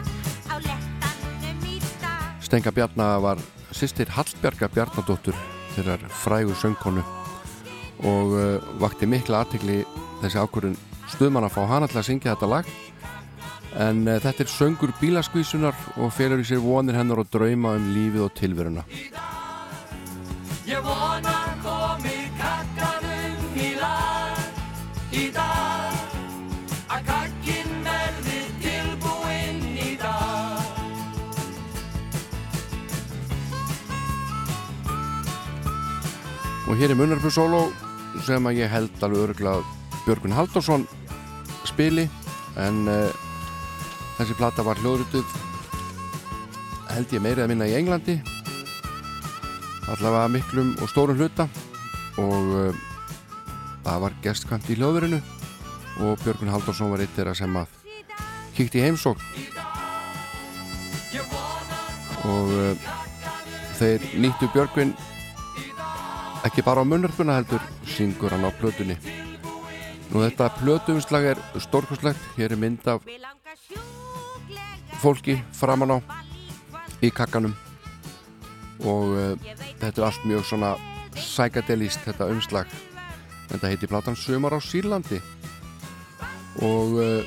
á lettanum í dag. Stenga Bjarnar var sýstir Hallbjarga Bjarnadóttur þeirrar frægu söngkonu og uh, vakti mikla aðtegli þessi ákvörðun stuðmann að fá hana til að syngja þetta lag. En uh, þetta er söngur bílaskvísunar og felur í sér vonir hennar og drauma um lífið og tilveruna. Ég vona komi kakkanum í lag. Í dag hér er Munnarfjörn Sóló sem að ég held alveg örgulega Björgun Halldórsson spili en uh, þessi plata var hljóðrutuð held ég meirið að minna í Englandi. Allavega miklum og stórum hluta og uh, það var gestkant í hljóðverinu og Björgun Halldórsson var eitt þeirra sem að kíkti í heimsókn. Og uh, þeir nýttu Björgvin ekki bara á munnarpuna heldur syngur hann á plötunni. Nú þetta plötuumslag er stórkustlegt hér er mynd af fólki framan á í kakkanum. Og uh, þetta er allt mjög svona psychedelist þetta umslag. Þetta heiti platan Sumar á Sýrlandi. Og uh,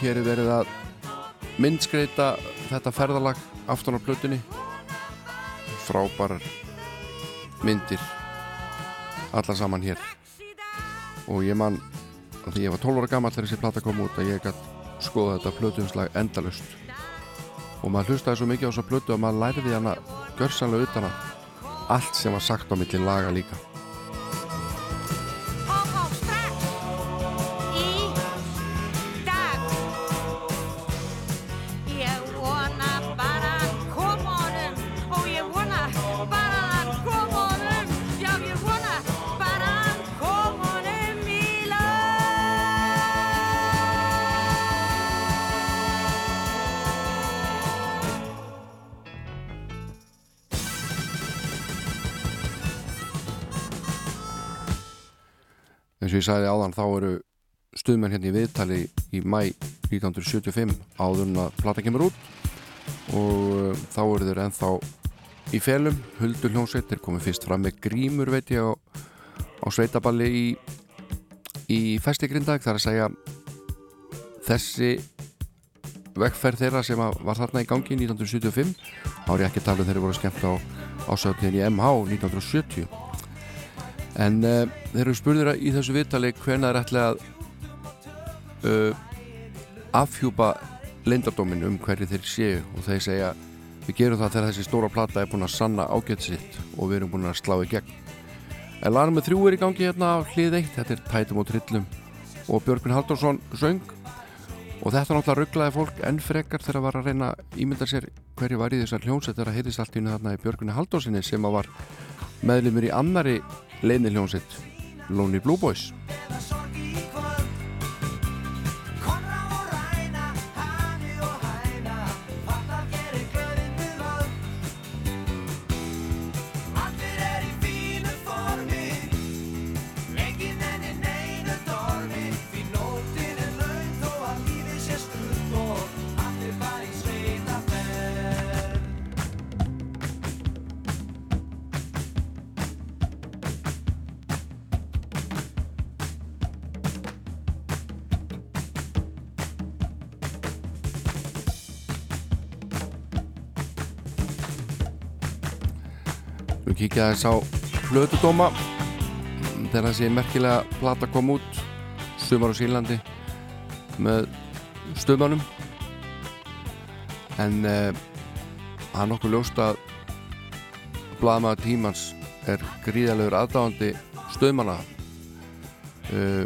hér er verið að myndskreita þetta ferðalag aftan á plötunni. Frábærar myndir alla saman hér. Og ég man því ég var 12 ára gammal þegar þessi plata kom út að ég gætt skoða þetta plötuumslag endalust og maður hlustaði svo mikið á þessa plötu að maður læriði hana görsanlega utan að allt sem var sagt á milli laga líka ég sagði áðan þá eru stuðmenn hérna í viðtali í mæ 1975 áður en að plata kemur út. Og uh, þá eru þeir ennþá í felum, huldur hljómsveit þeir komið fyrst fram með grímur veit ég á, á sveitaballi í, í festigrindag þar að segja þessi vegferð þeirra sem var þarna í gangi 1975 þá er ég ekki tala um þeir eru voru skemmt á ásöfniðin í MH 1970 en uh, þeir eru spurður í þessu viðtali hvena er ætla að uh, afhjúpa leindardómin um hverju þeir séu. Og þeir segja við gerum það þegar þessi stóra plata er búin að sanna ágætt sitt og við erum búin að slá í gegn. En lagar með þrjú er í gangi hérna á hlið eitt. Þetta er Tætum og Trillum. Og Björgvin Halldórsson söng. Og þetta náttúrulega rugglaði fólk enn frekar þegar var að reyna að ímynda sér hverju var í þessar hljónsett þegar heitist allt í henni þarna í Björgvin Halldórssoni sem var meðlumur í annari leini hljónsett Lonely Blue Boys kíkja þess á Plötudóma þegar þessi merkilega plata kom út Sumar á Sýrlandi með stöðmannum en það er nokkuð ljóst að blaðmaður tímans er gríðalegur aðdáðandi stöðmanna uh,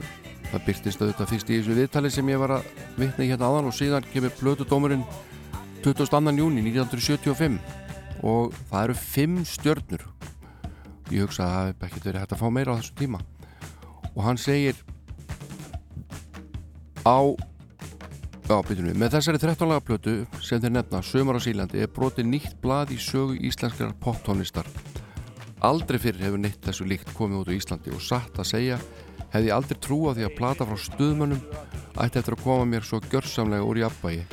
það byrtist auðvitað fyrst í þessu viðtali sem ég var að vitna í hérna áðan og síðan kemur Plötudómurinn 22. júni 1975 og það eru fimm stjörnur ég hugsa að það hef ekki verið hægt að fá meira á þessum tíma. Og hann segir á já, byrjum við, með þessari 13 laga plötu sem þeir nefna, Sömar á Sílandi er brotið nýtt blað í sögu íslenskar poptónlistar. Aldrei fyrir hefur neitt þessu líkt komið út á Íslandi og satt að segja hefði aldrei trú á því að plata frá stuðmönnum ætti eftir að koma mér svo gjörsamlega úr jafnvægi.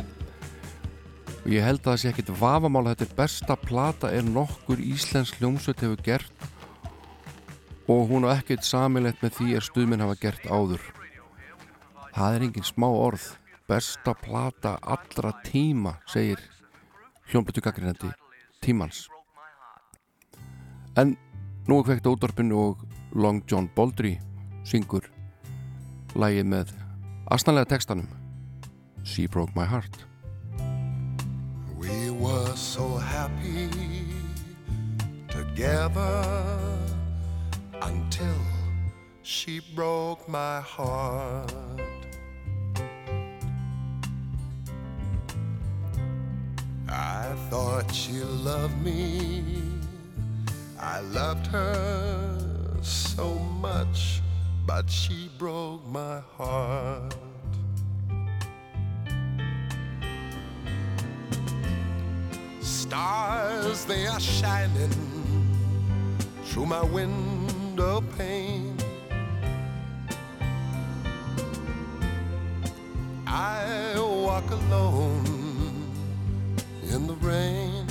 Og ég held að það sé ekkit vafamál að þetta er besta plata er nokkur íslensk hljómsveit hefur gert og hún á ekkert samilegt með því er stuðminn hafa gert áður. Það er engin smá orð. Besta plata allra tíma segir hljómblötu gaggrinandi tímans. En nú er á útvarpinu og Long John Baldry syngur lægið með astanlega textanum. She Broke My Heart. We were so happy together until she broke my heart. I thought she loved me. I loved her so much, but she broke my heart. Stars they are shining through my window pane. I walk alone in the rain.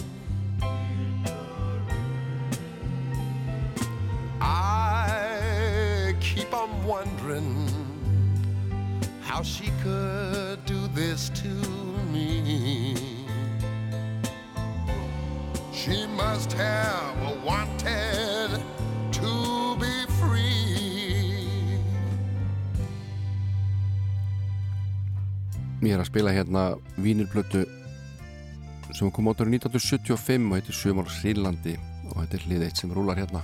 I keep on wondering how she could do this to me. She must have wanted to be free. Ég er að spila hérna vínirblötu sem kom át árið 1975 og heitir Sumar Sýrlandi og þetta er hlið eitt sem rúlar hérna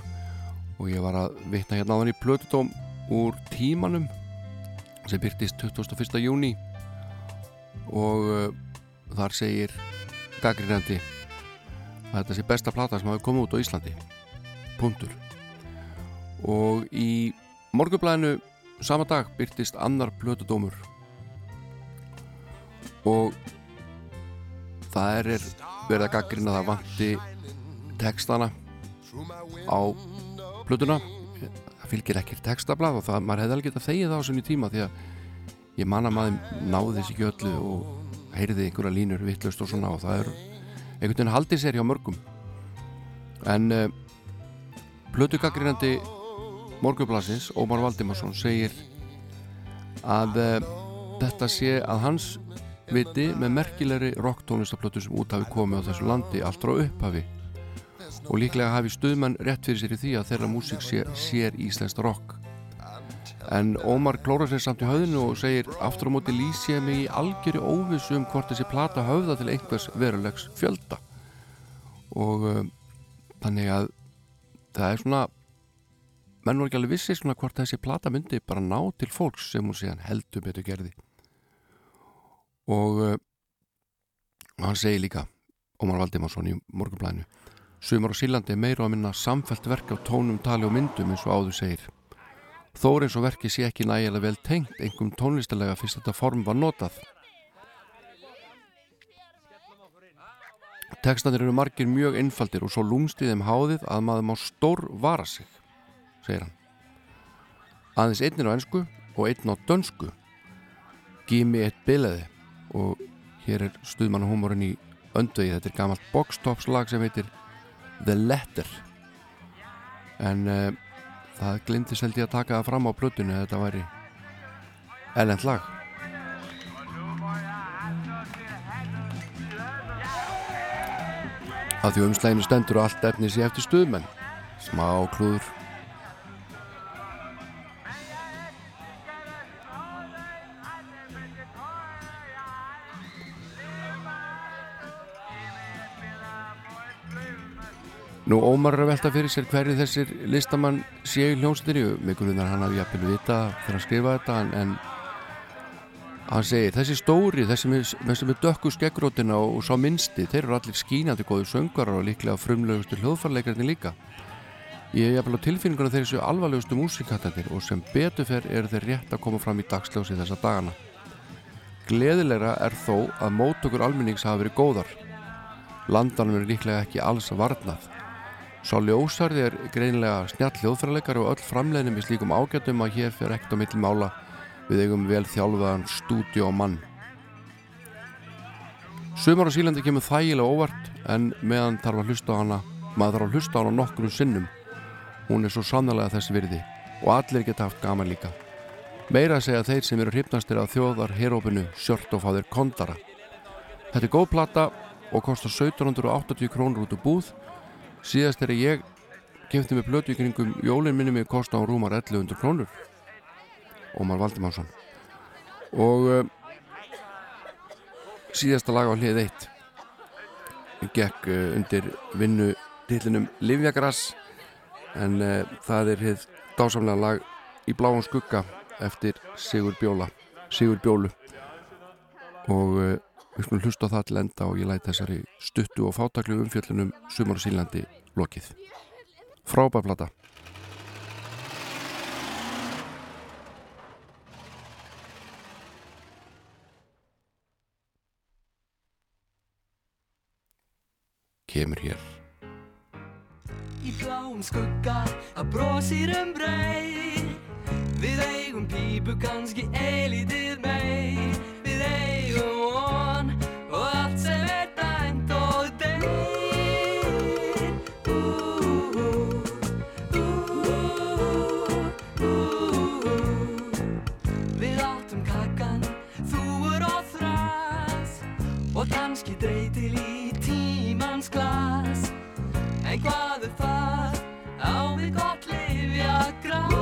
og ég var að vitna hérna á hann í blötudóm úr tímanum sem byrtist 21. júni og uh, þar segir gaggrinandi að þetta sé besta plata sem hafi komið út á Íslandi punktur og í morgublæðinu sama dag byrtist annar blötudómur og það er verið að gaggrina það vanti textana á plötuna. Það fylgir ekkert textablað og það, maður hefði alveg getað þegið það á svona tíma því að ég man að maður náði þessi ekki öllu og heyrði einhverja línur vittlust og svona og það er einhvern veginn haldið sér hjá mörgum. En uh, plötugaggrínandi morgublasins Ómar Valdimarsson segir að uh, þetta sé að hans viti með merkilegri rocktónlistaplötu sem út hafi komið á þessu landi allt frá upphafi. Og líklega hafi stuðmenn rétt fyrir sér í því að þeirra músík sé, sér íslenskt rock. En Ómar klórar sér samt í höfðinu og segir aftur á móti lýsi ég mig í algjöri óvissu um hvort þessi plata höfða til einhvers verulegs fjölda. Og um, þannig að það er svona menn voru ekki alveg vissi svona hvort þessi plata myndi bara ná til fólks sem hún síðan heldur betur gerði og uh, hann segir líka Ómar Valdimarsson í morgunblæðinu Sumar á Sílandi er meira að minna samfælt verk á tónum, tali og myndum eins og áður segir. Þó er eins og verki sé ekki nægilega vel tengt einhverjum tónlistalega fyrst þetta form var notað. Tekstanir eru margir mjög einfaldir og svo lúmst í þeim háðið að maður má stór vara sig, segir hann. Aðeins einnir á ennsku og einn á dönsku. Gimi eitt bileði og hér er stuðmannahúmorinn í öndvegi. Þetta er gamalt boxtops lag sem heitir The Letter en uh, það glindist held ég að taka það fram á plötunni að þetta væri ellend lag að því umslæginu stendur allt efni sér eftir stuðmenn smá klúður Nú Ómar er að velta fyrir sér hverju þessir listamann séu í hljómsdýri með grunar hann hafi jafnvel vita þegar hann skrifa þetta en, en hann segir þessi stóri, þessi með, með dökku skeggrótina og, og svo minnsti þeir eru allir skínandi góðu söngarar og líklega frumlegustu hljóðfarleikarnir líka. Ég er jafnvel á tilfinningunum þeir séu alvarlegustu músikattatir og sem betufer eru þeir rétt að koma fram í dagsljósi þessa dagana. Gleðilegra er þó að mótökur almennings hafa verið góðar. Landanum er líklega ekki alls varnað Sá ljósarði er greinilega snjall hljóðfæraleikar og öll framleginum í slíkum ágætum að hér fyrir ekkert á milli mála við eigum vel þjálfaðan stúdíu og mann. Sumar á Sílandi kemur þægilega óvart en meðan þarf að hlusta á hana, maður þarf að hlusta á hana nokkrum sinnum. Hún er svo sannlega þess virði og allir geta haft gaman líka. Meira að segja þeir sem eru hrifnastir að þjóðar herópinu sjört og fáðir kondara. Þetta er góð plata og kostar 1780 krónur út úr búð síðast þegar ég kemti með blötu í kringum jólinn minni mig kosta á rúmar 1100 krónur. Ómar Valdimánsson og uh, síðasta lag á hlið 1 gekk uh, undir vinnu dillinum Livjagrass en uh, það er hitt dásamlega lag í bláum skugga eftir Sigur Bjóla Sigur Bjólu. Og Við skulum hlusta á það til enda og ég læti þessari stuttu og fátaklu umfjöllunum Sumar og Sýnlandi lokið. Frábæflata! Kemur hér. Í bláum skugga að bróðsir um brei Við eigum pípu kannski eilítið mei kannski dreytil í tímans glas En hvað er það á við gott lifja græs?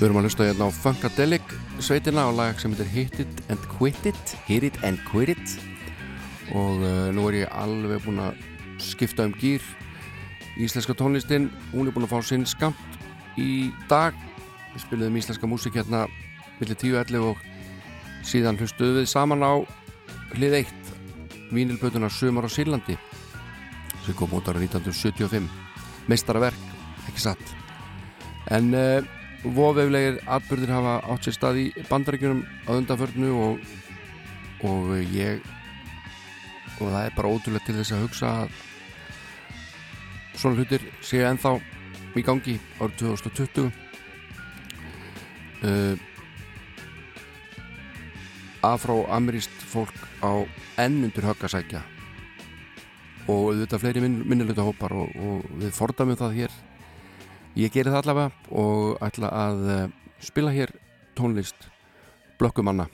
Við erum að hlusta hérna á Funkadelic sveitina á lag sem heitir Hit It and Quit It Hit It and Quit It. Og uh, nú er ég alveg búin að skipta um gýr Íslenska tónlistin, hún er búin að fá sinn skamt í dag. Við spiliðum íslenska músik hérna millir 10.11 og síðan hlustuðu við saman á hlið 1 Vínilbötuna Sumar á Sírlandi sem kom út ára 1975 Meistarverk, ekki satt? En uh, vofeflegir atbyrðir hafa átt sér stað í bandaríkjunum á undanförnu og, og ég og það er bara ótrúlega til þess að hugsa að svona hlutir séu ennþá í gangi árið 2020 uh, afró-ameríst fólk á enn undir höggasækja og auðvitað fleiri minn, minnilegta hópar og, og við fordamum það hér ég geri það allavega og ætla að uh, spila hér tónlist blökkumanna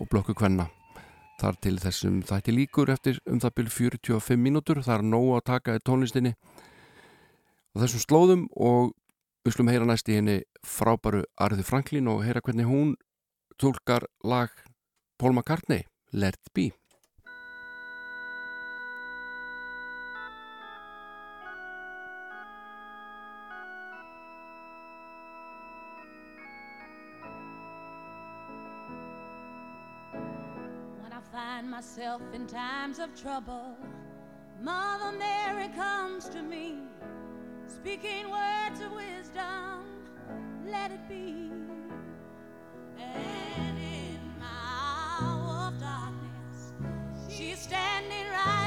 og blökkukvenna þar til þessum þætti líkur eftir um það byrj 45 mínútur. Það er nóg að taka í tónlistinni á þessum slóðum og við slum heyra næst í henni frábæru Arði Franklin og heyra hvernig hún tólkar lag Paul McCartney Let It Be myself in times of trouble, Mother Mary comes to me, speaking words of wisdom. Let it be. And in my hour of darkness, she's standing right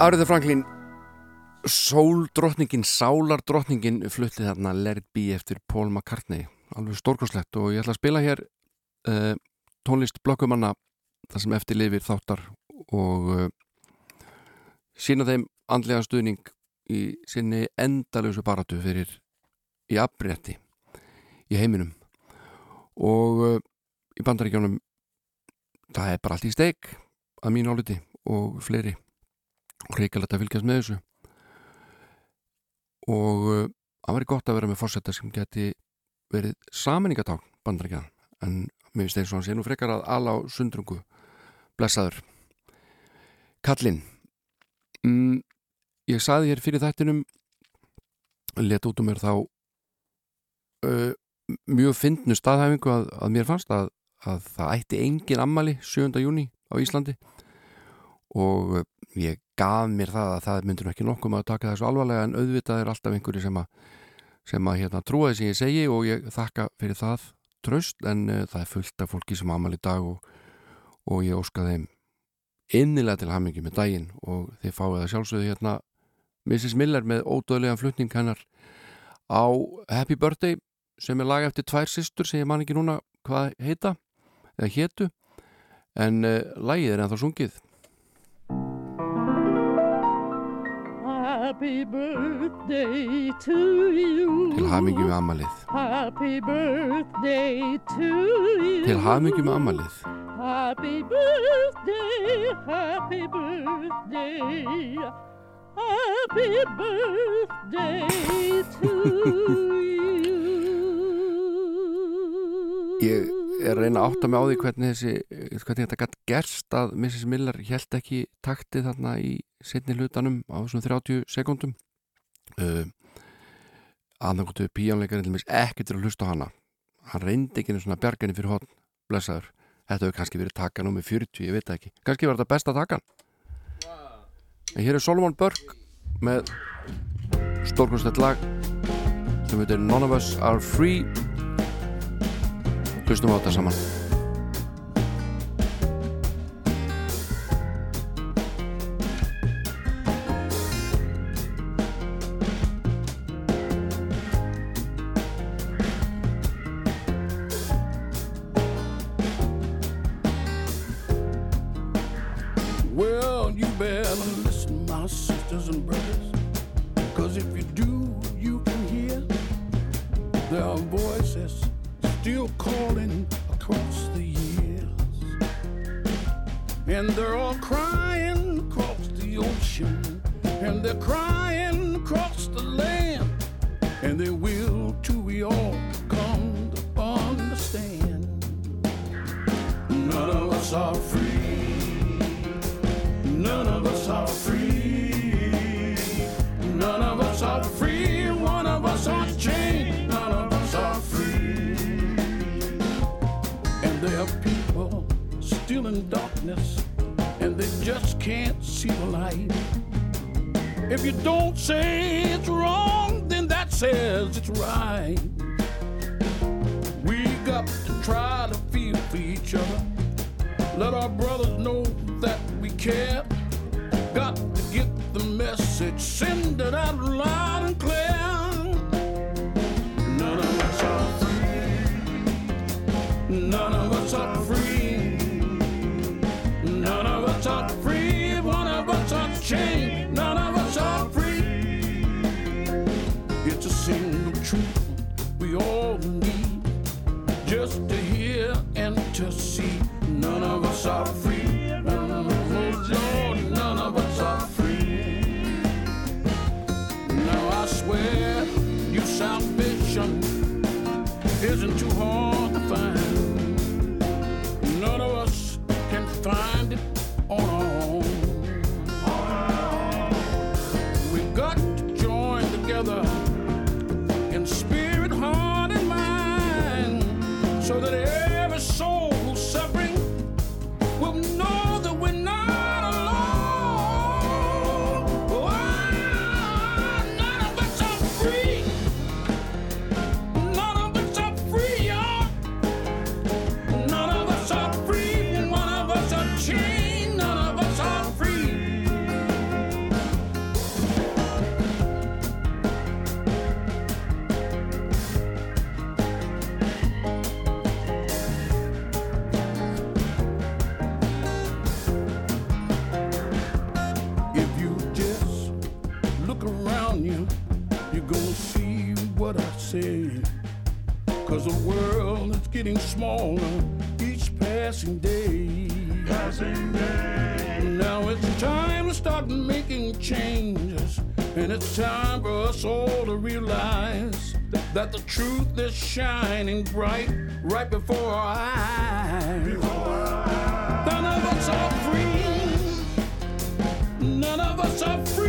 Ariði Franklin Sóldrottningin, Sálardrottningin fluttið þarna Let It Be eftir Paul McCartney. Alveg stórkoslegt og ég ætla að spila hér uh, tónlist blokkumanna þar sem eftir lifir þáttar og uh, sína þeim andlega stuðning í sinni endalösu baratu fyrir í afbretti í heiminum. Og uh, í bandaríkjónum það er bara allt í steik að mínu áliti og fleiri hrikalegt að fylgjast með þessu. Og uh, það væri gott að vera með fórsetta sem geti verið saminningatán bandaríkjan en mér finnst eins og hann sé nú frekar að ala á sundrungu blessaður. Kallinn. Mm, ég saði hér fyrir þættinum let út um mér þá uh, mjög fyndnu staðhæfingu að, að mér fannst að, að það ætti engin ammali 7. júni á Íslandi. Og uh, ég gaf mér það að það myndur ekki nokkum að taka þessu alvarlega en auðvitað er alltaf einhverju sem að, sem að hérna, trúa þess að ég segi og ég þakka fyrir það tröst en uh, það er fullt af fólki sem ammali í dag og, og ég óska þeim innilega til hamingi með daginn og þið fáið að sjálfsögðu hérna Mrs. Miller með ódöðlegan flutning hennar á Happy Birthday sem er lag eftir tvær systur sem ég man ekki núna hvað heita eða hétu en uh, lagið er ennþá sungið Happy birthday to you. Til hamingi með ammalið Happy birthday to you. Til hamingi með ammalið Happy birthday, happy birthday. Happy birthday to you ég er að reyna að átta mig á því hvernig þessi hvernig þetta gætt gerst að Mrs. Miller held ekki taktið þarna í setni hlutanum á þessum 30 sekundum uh, annarkóttu píjónleikarinn ekki til að hlusta á hana. Hann reyndi ekki svona bjarginni fyrir hotn blessaður, þetta hefur kannski verið taka nú með 40, ég veit ekki, kannski var þetta besta takan. En hér er Solomon Burke með stórkvæmstætt lag sem heitir None of Us Are Free hlustum á þetta saman the truth is shining bright right before our eyes. Before our eyes. None of us are free. None of us are free.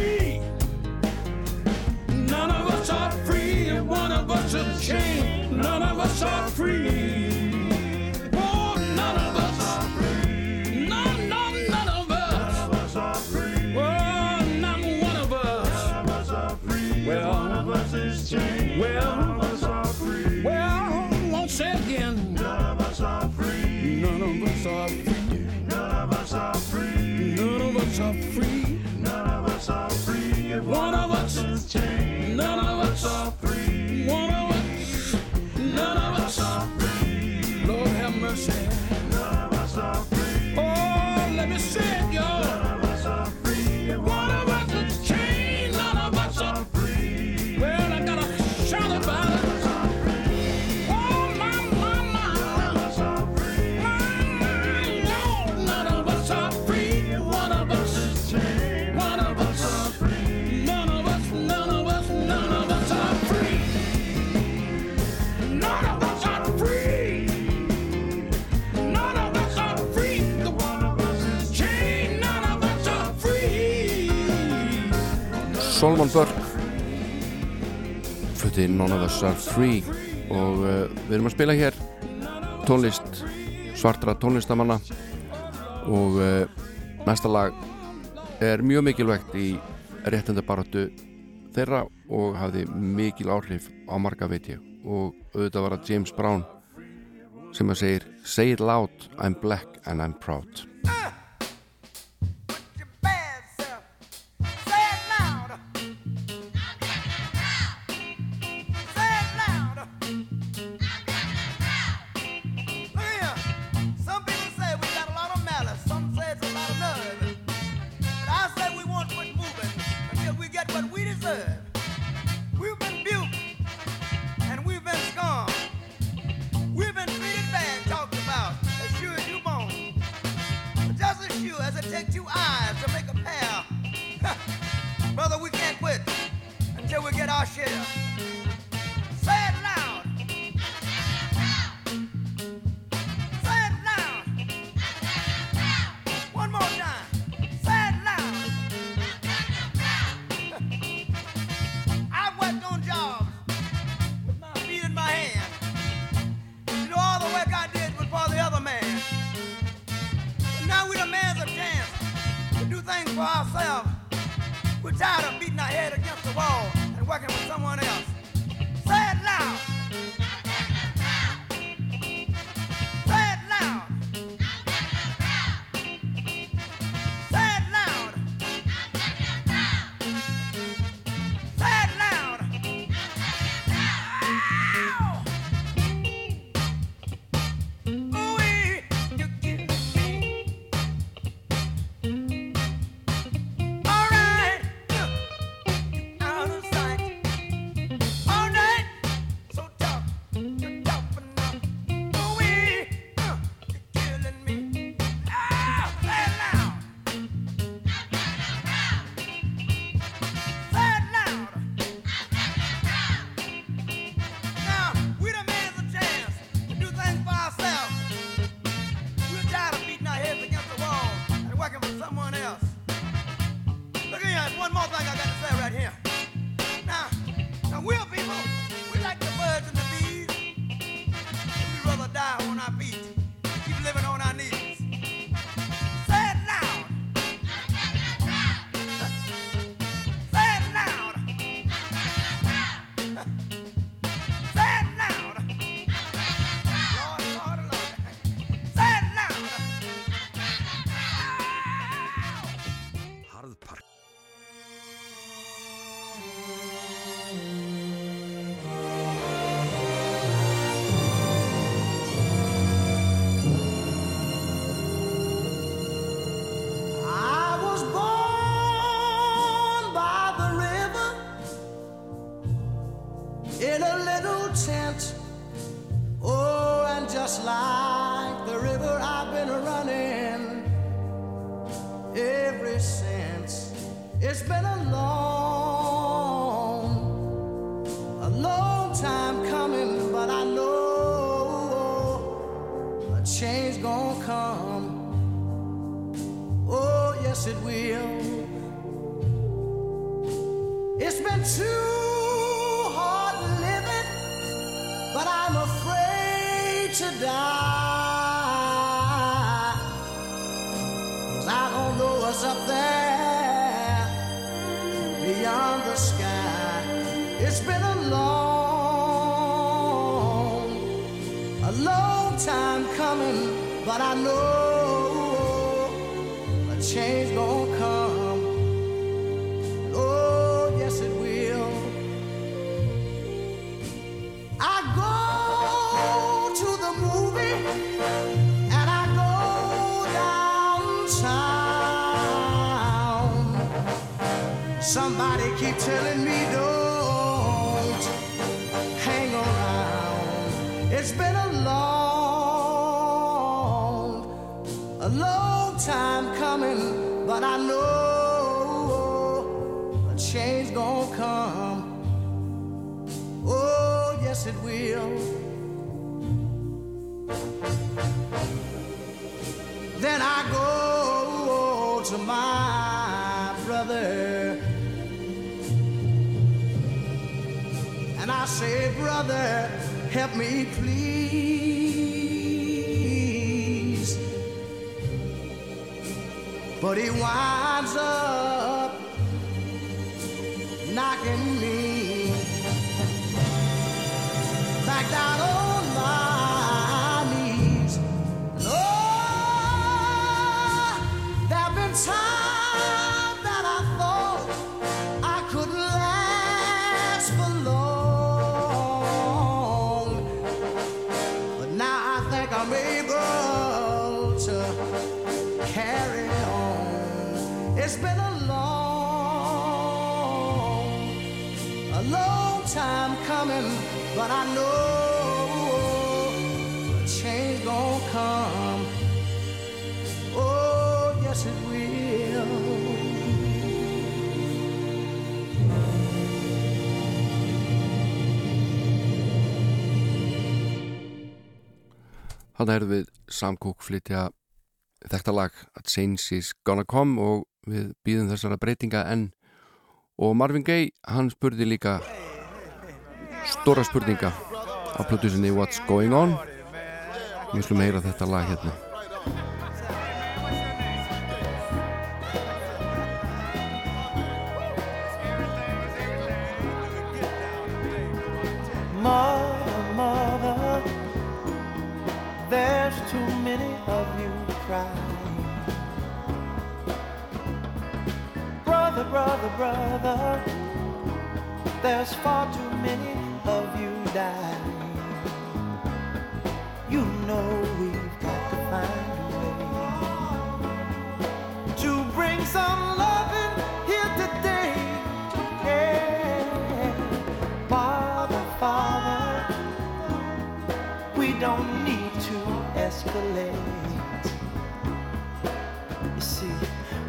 Solomon Burke. Fluttið None of Us Are Free. Og uh, við erum að spila hér tónlist svartra tónlistamanna. Og uh, næsta lag er mjög mikilvægt í réttendabarötu þeirra og hafði mikil áhrif á marga veit ég. Og auðvitað var að James Brown sem að segir Say it loud, I'm black and I'm proud. Ah! Þannig erum við samkók flytja þetta lag A Change is Gonna Come og við býðum þessara breytinga enn. Og Marvin Gaye hann spurði líka stóra spurninga á plötusinni What's Going On? Við slum heyra þetta lag hérna Brother, there's far too many of you dying. You know we've got to find a way to bring some loving here today. Yeah. Father, Father, we don't need to escalate. You see,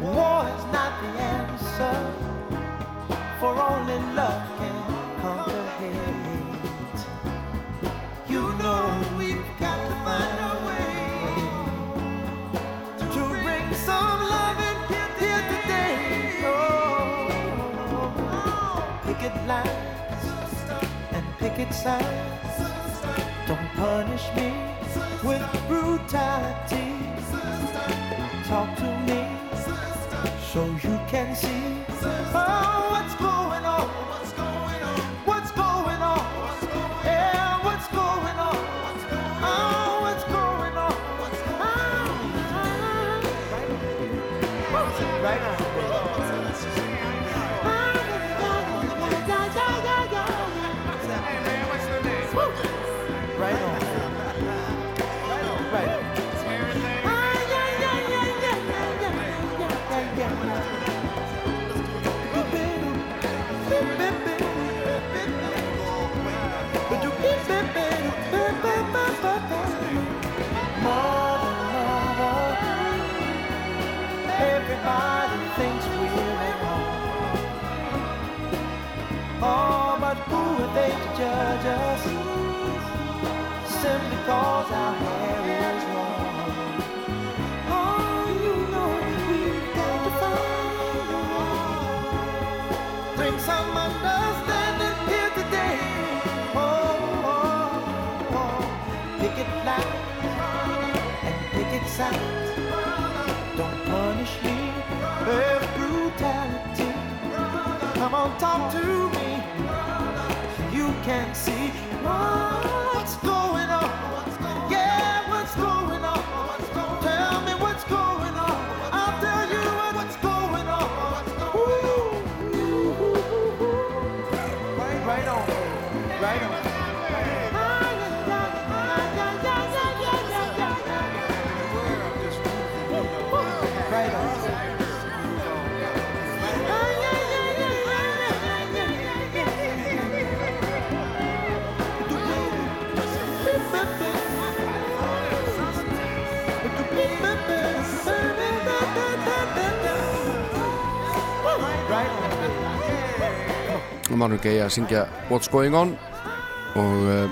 war is not the answer, for only love can conquer hate. You know we've got to find a way to bring some loving here today. Oh, picket lines and picket signs. Don't punish me with brutality. Talk to me so you can see just simply cause our hair is long. Oh, you know we've got to find a way. Bring some understanding here today. Oh, oh, oh. Pick it loud and pick it sound. Don't punish me with brutality. Come on, talk to me. You can see what's going on. Og maður ekki að syngja What's Going On. Og uh,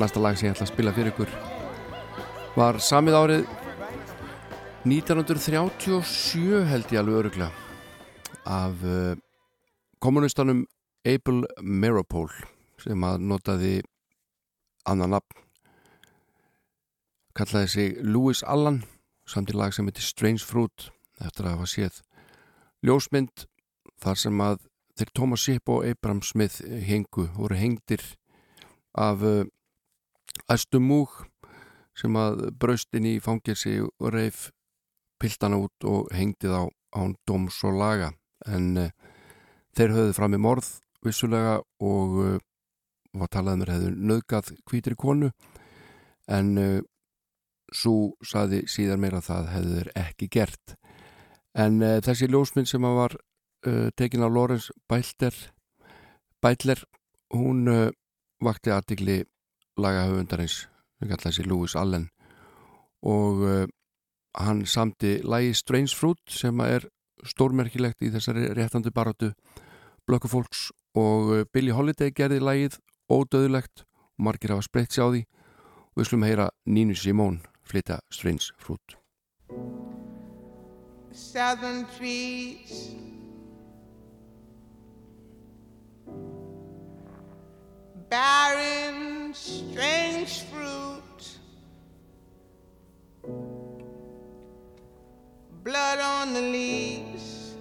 næsta lag sem ég ætla að spila fyrir ykkur var samið árið 1937 held ég alveg öruglega af uh, kommunistanum Abel Meropole sem að notaði annan nafn. Kallaði sig Louis Allan samt í lag sem heitir Strange Fruit eftir að hafa séð ljósmynd þar sem að þeir Thomas Shipp og Abraham Smith hengu, voru hengdir af uh, æstu múg sem að braust inn í fangelsi og reif piltana út og hengdið á án dóms og laga. En uh, þeir höfðu fram í morð vissulega og uh, var talað um að hefðu nöðgat hvítri konu. En uh, svo saði síðan meira að það hefðu ekki gert. En þessi ljósmynd sem að var uh, tekin af Lorenz Bælter Bætler hún uh, vakti aðtikli lagahöfundarins sem kallaði sig Louis Allen. Og uh, hann samti lagi Strange Fruit sem er stórmerkilegt í þessari réttandi barátu blökkufólks og uh, Billie Holiday gerði lagið ódöðulegt og margir hafa spreytt sér á því. Og við slum heyra Nínu Simón flytta Strange Fruit. Southern trees. Barren, strange fruit. Blood on the leaves.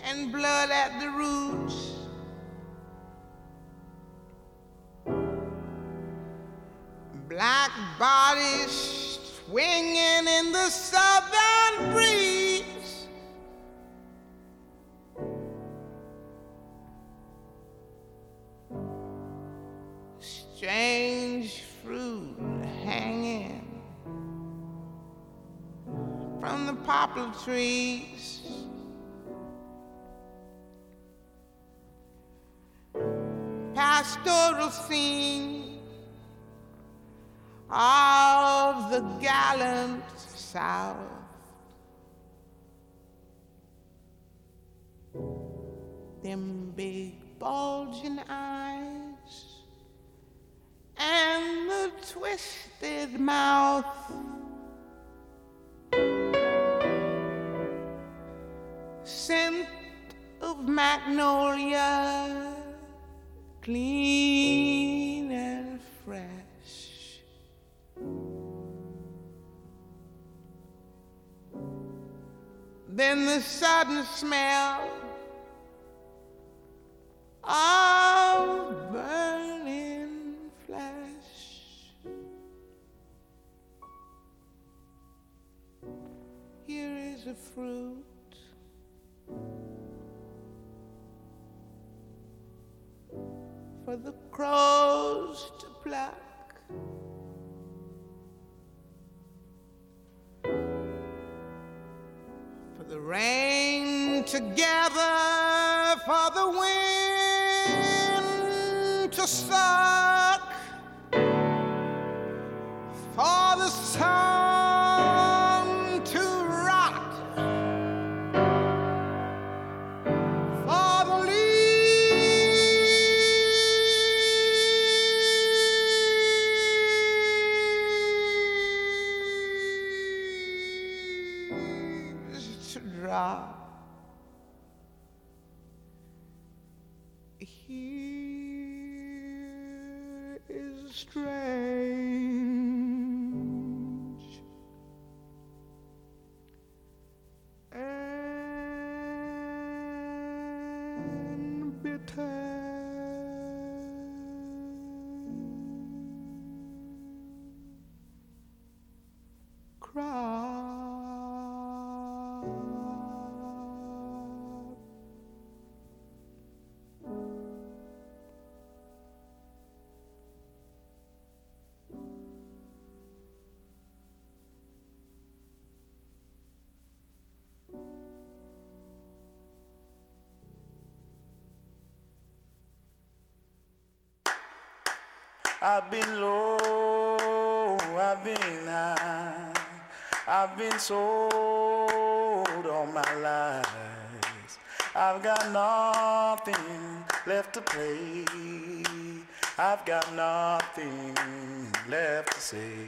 And blood at the roots. black bodies swinging in the southern breeze. Strange fruit hanging from the poplar trees. Pastoral scene of the gallant South. Them big bulging eyes and the twisted mouth. Scent of magnolia, clean and fresh. Then the sudden smell of burning flesh. Here is a fruit. For the crows to pluck. for the rain to gather, for the wind to suck, I've been low, I've been high, I've been sold all my life. I've got nothing left to play. I've got nothing left to say.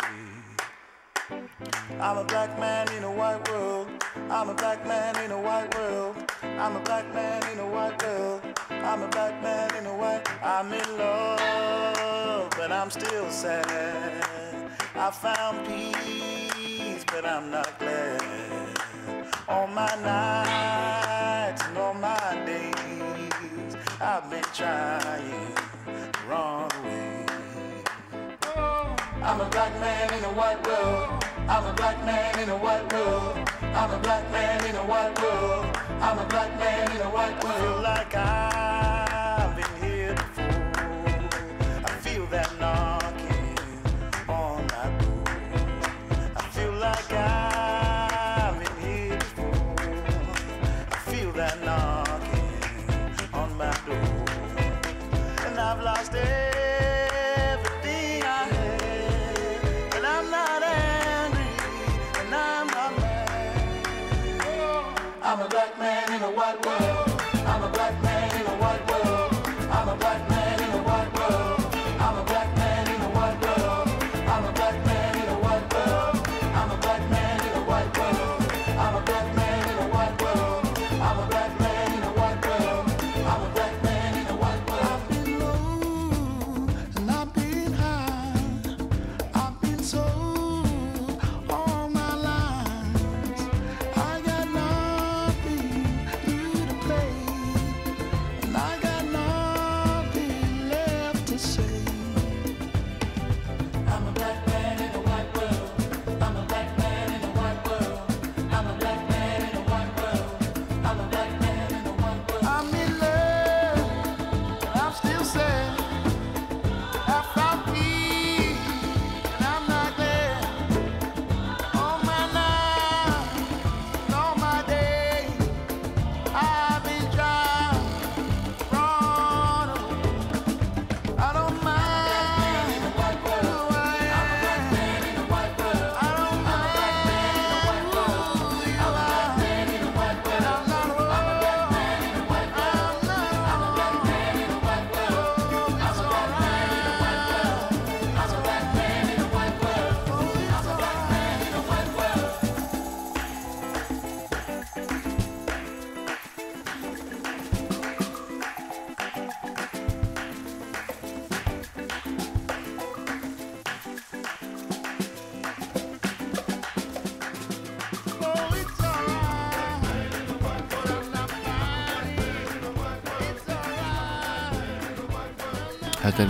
I'm a black man in a white world. I'm a black man in a white world. I'm a black man in a white world. I'm a black man in a white. I'm in love, but I'm still sad. I found peace, but I'm not glad. All my nights and all my days, I've been trying to run away. I'm a black man in a white world. I'm a black man in a white world. I'm a black man in a white world. I'm a black man in a white world. Like I've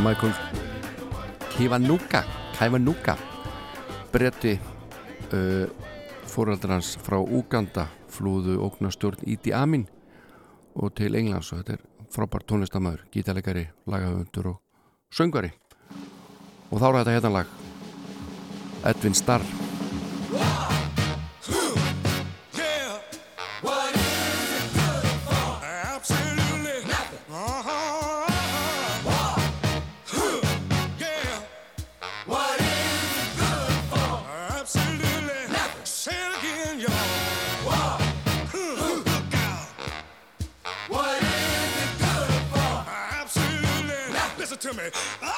Michael Kivanuka Kivanuka bretti uh, fóraldar hans frá Uganda flúðu ógnastjórn Íti Amin og til Englands og þetta er frábært tónlistamæður, gítalegari, lagahundur og söngari og þá er þetta hérna lag. Edvin Starr to me.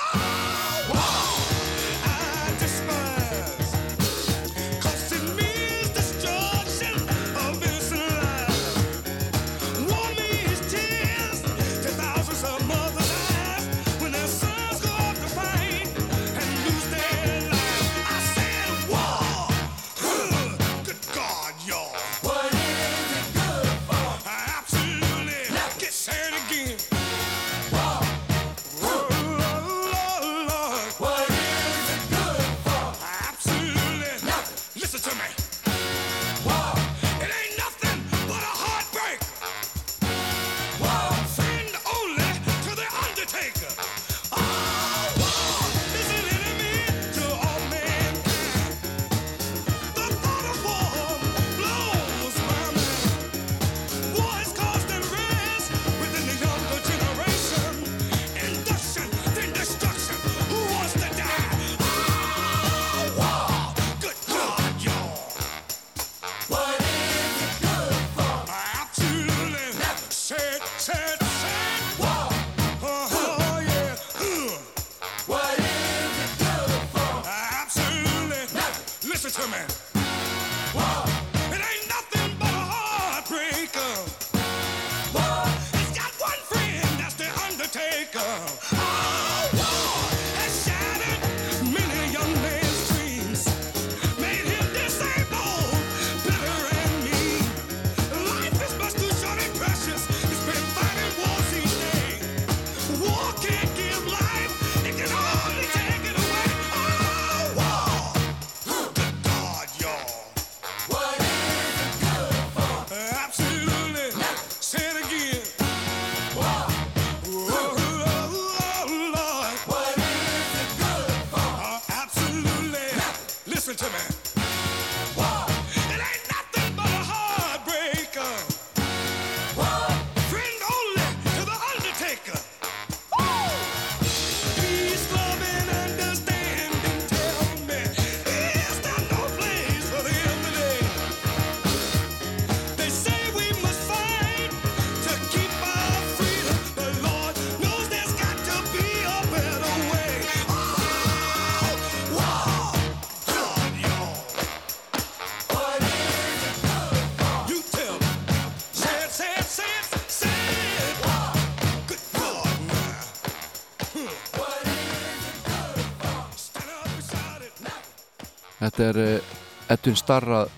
Þetta er uh, Edwin Starr að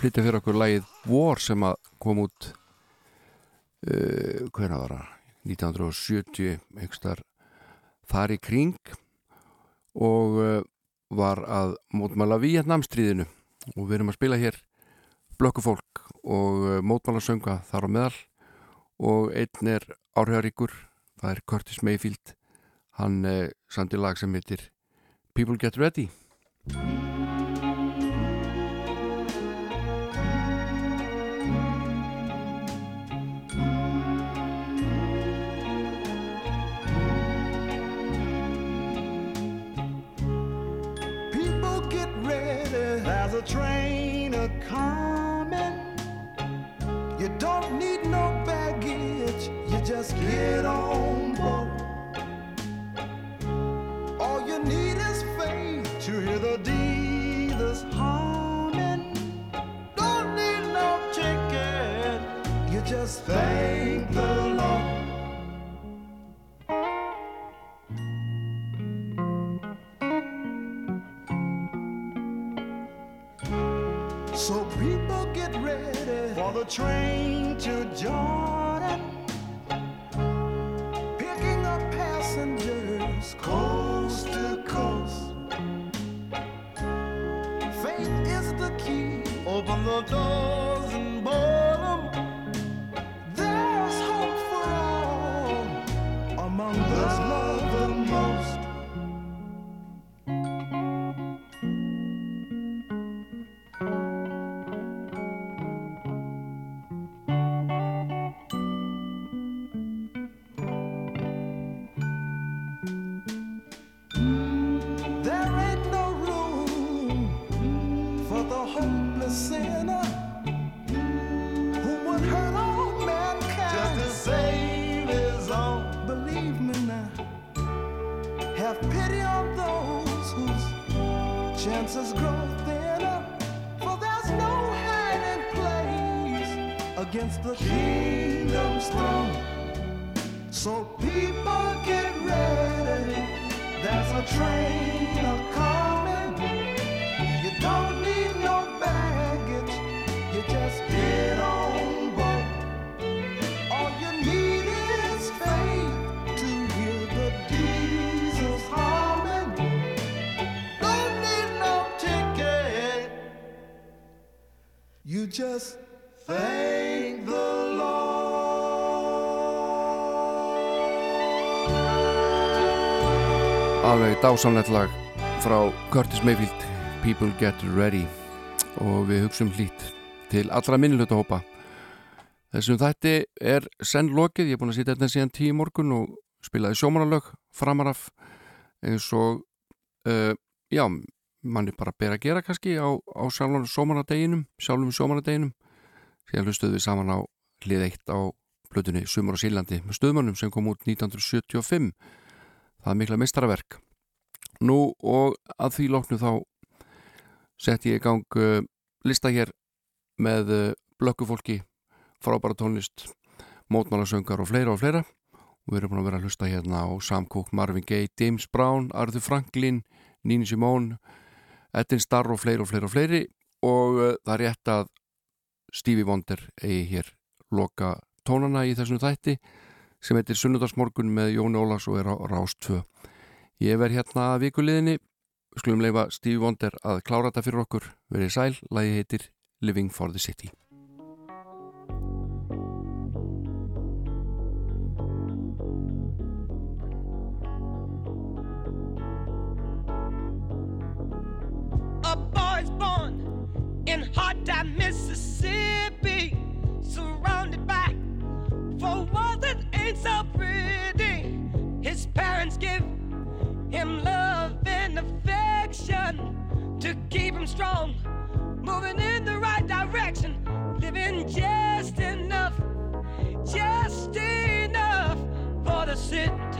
flytja fyrir okkur lagið War sem að kom út uh, hvernig var það? 1970 einhverstar þar í kring. Og uh, var að mótmála Vietnamstríðinu og við erum að spila hér blökkufólk og uh, mótmála sönga þar á meðal. Og einn er áhrifaríkur það er Curtis Mayfield. Hann sandi lag sem heitir People Get Ready train a coming. You don't need no baggage, you just get on board. All you need is faith to hear the dealers humming. Don't need no ticket, you just thank the So people get ready for the train to Jordan. Picking up passengers coast to coast. Faith is the key. Open the doors grow thinner. For there's no hiding place against the kingdom's throne. So people get ready. There's a train Just thank the Lord. alveg dásamlegt lag frá Curtis Mayfield People Get Ready. Og við hugsaum hlýtt til allra minnilöta hópa þessum þætti er senn lokið, ég er búin að sitja þetta síðan tíu morgun og spilaði sjómanalög framaraf eins og uh, já, mann er bara að bera að gera kannski á, á sjálfum sjómanadeginum sjálfum sjómanadeginum síðan hlustuðum við saman á hlið eitt á blötunni Sumur á Sílandi með stöðmannum sem kom út 1975 það er mikla meistaraverk. Nú og að því loknu þá sett ég í gang uh, lista hér með uh, blökkufólki frábæra tónlist mótmálasöngar og fleira og fleira. Og við erum búin að vera að hlusta hérna á Sam Cooke, Marvin Gaye, James Brown Arthur Franklin, Nini Simone Edin Starr og fleiri og fleiri og fleiri og uh, það er rétt að Stevie Wonder eigi hér loka tónana í þessum þætti sem heitir Sunnudagsmorgun með Jóni Ólas og er á Rástfö. Ég verð hérna að vikuliðinni, skulum leifa Stevie Wonder að klára þetta fyrir okkur. Verið sæl, lagi heitir Living for the City. So pretty. His parents give him love and affection to keep him strong, moving in the right direction, living just enough, just enough for the city.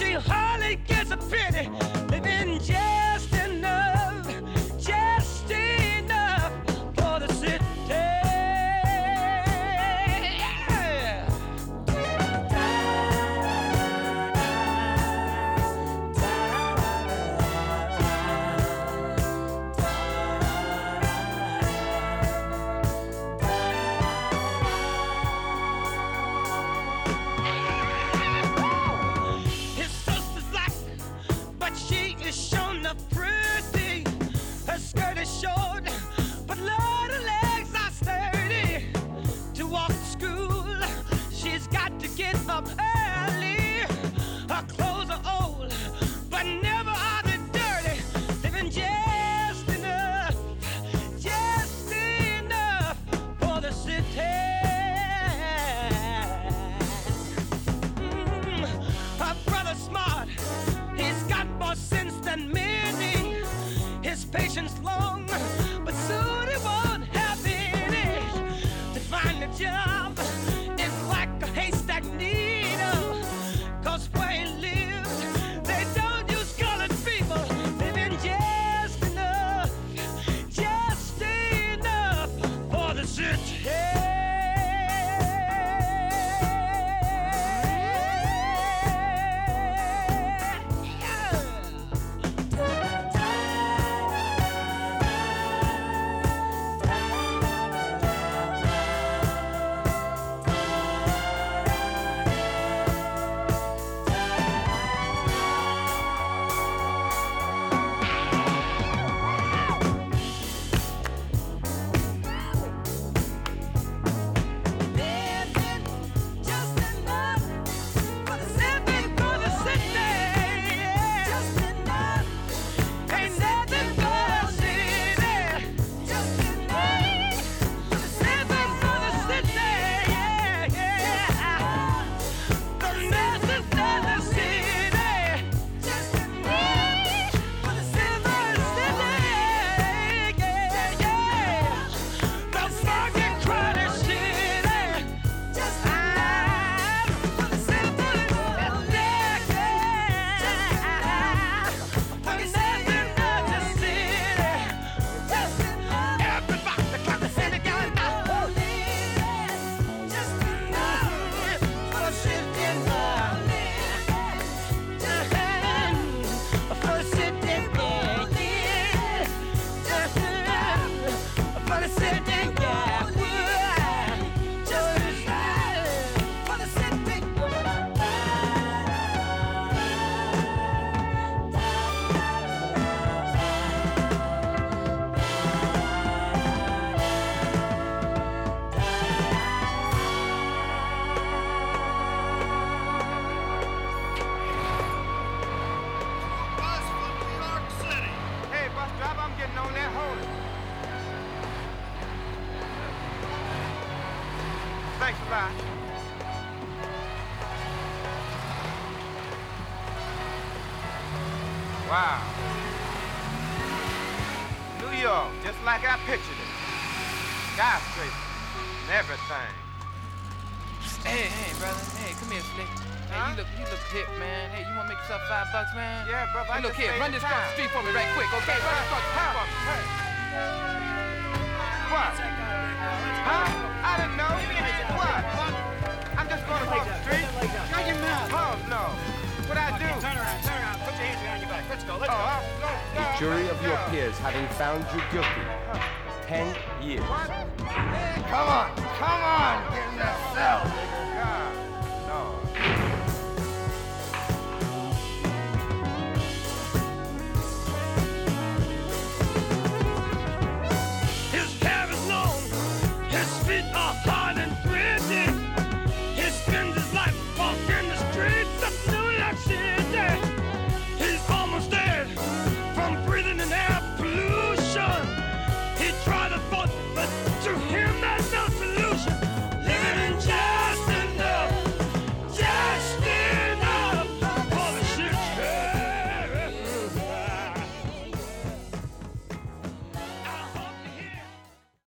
she hardly gets a penny living in jail. Yeah.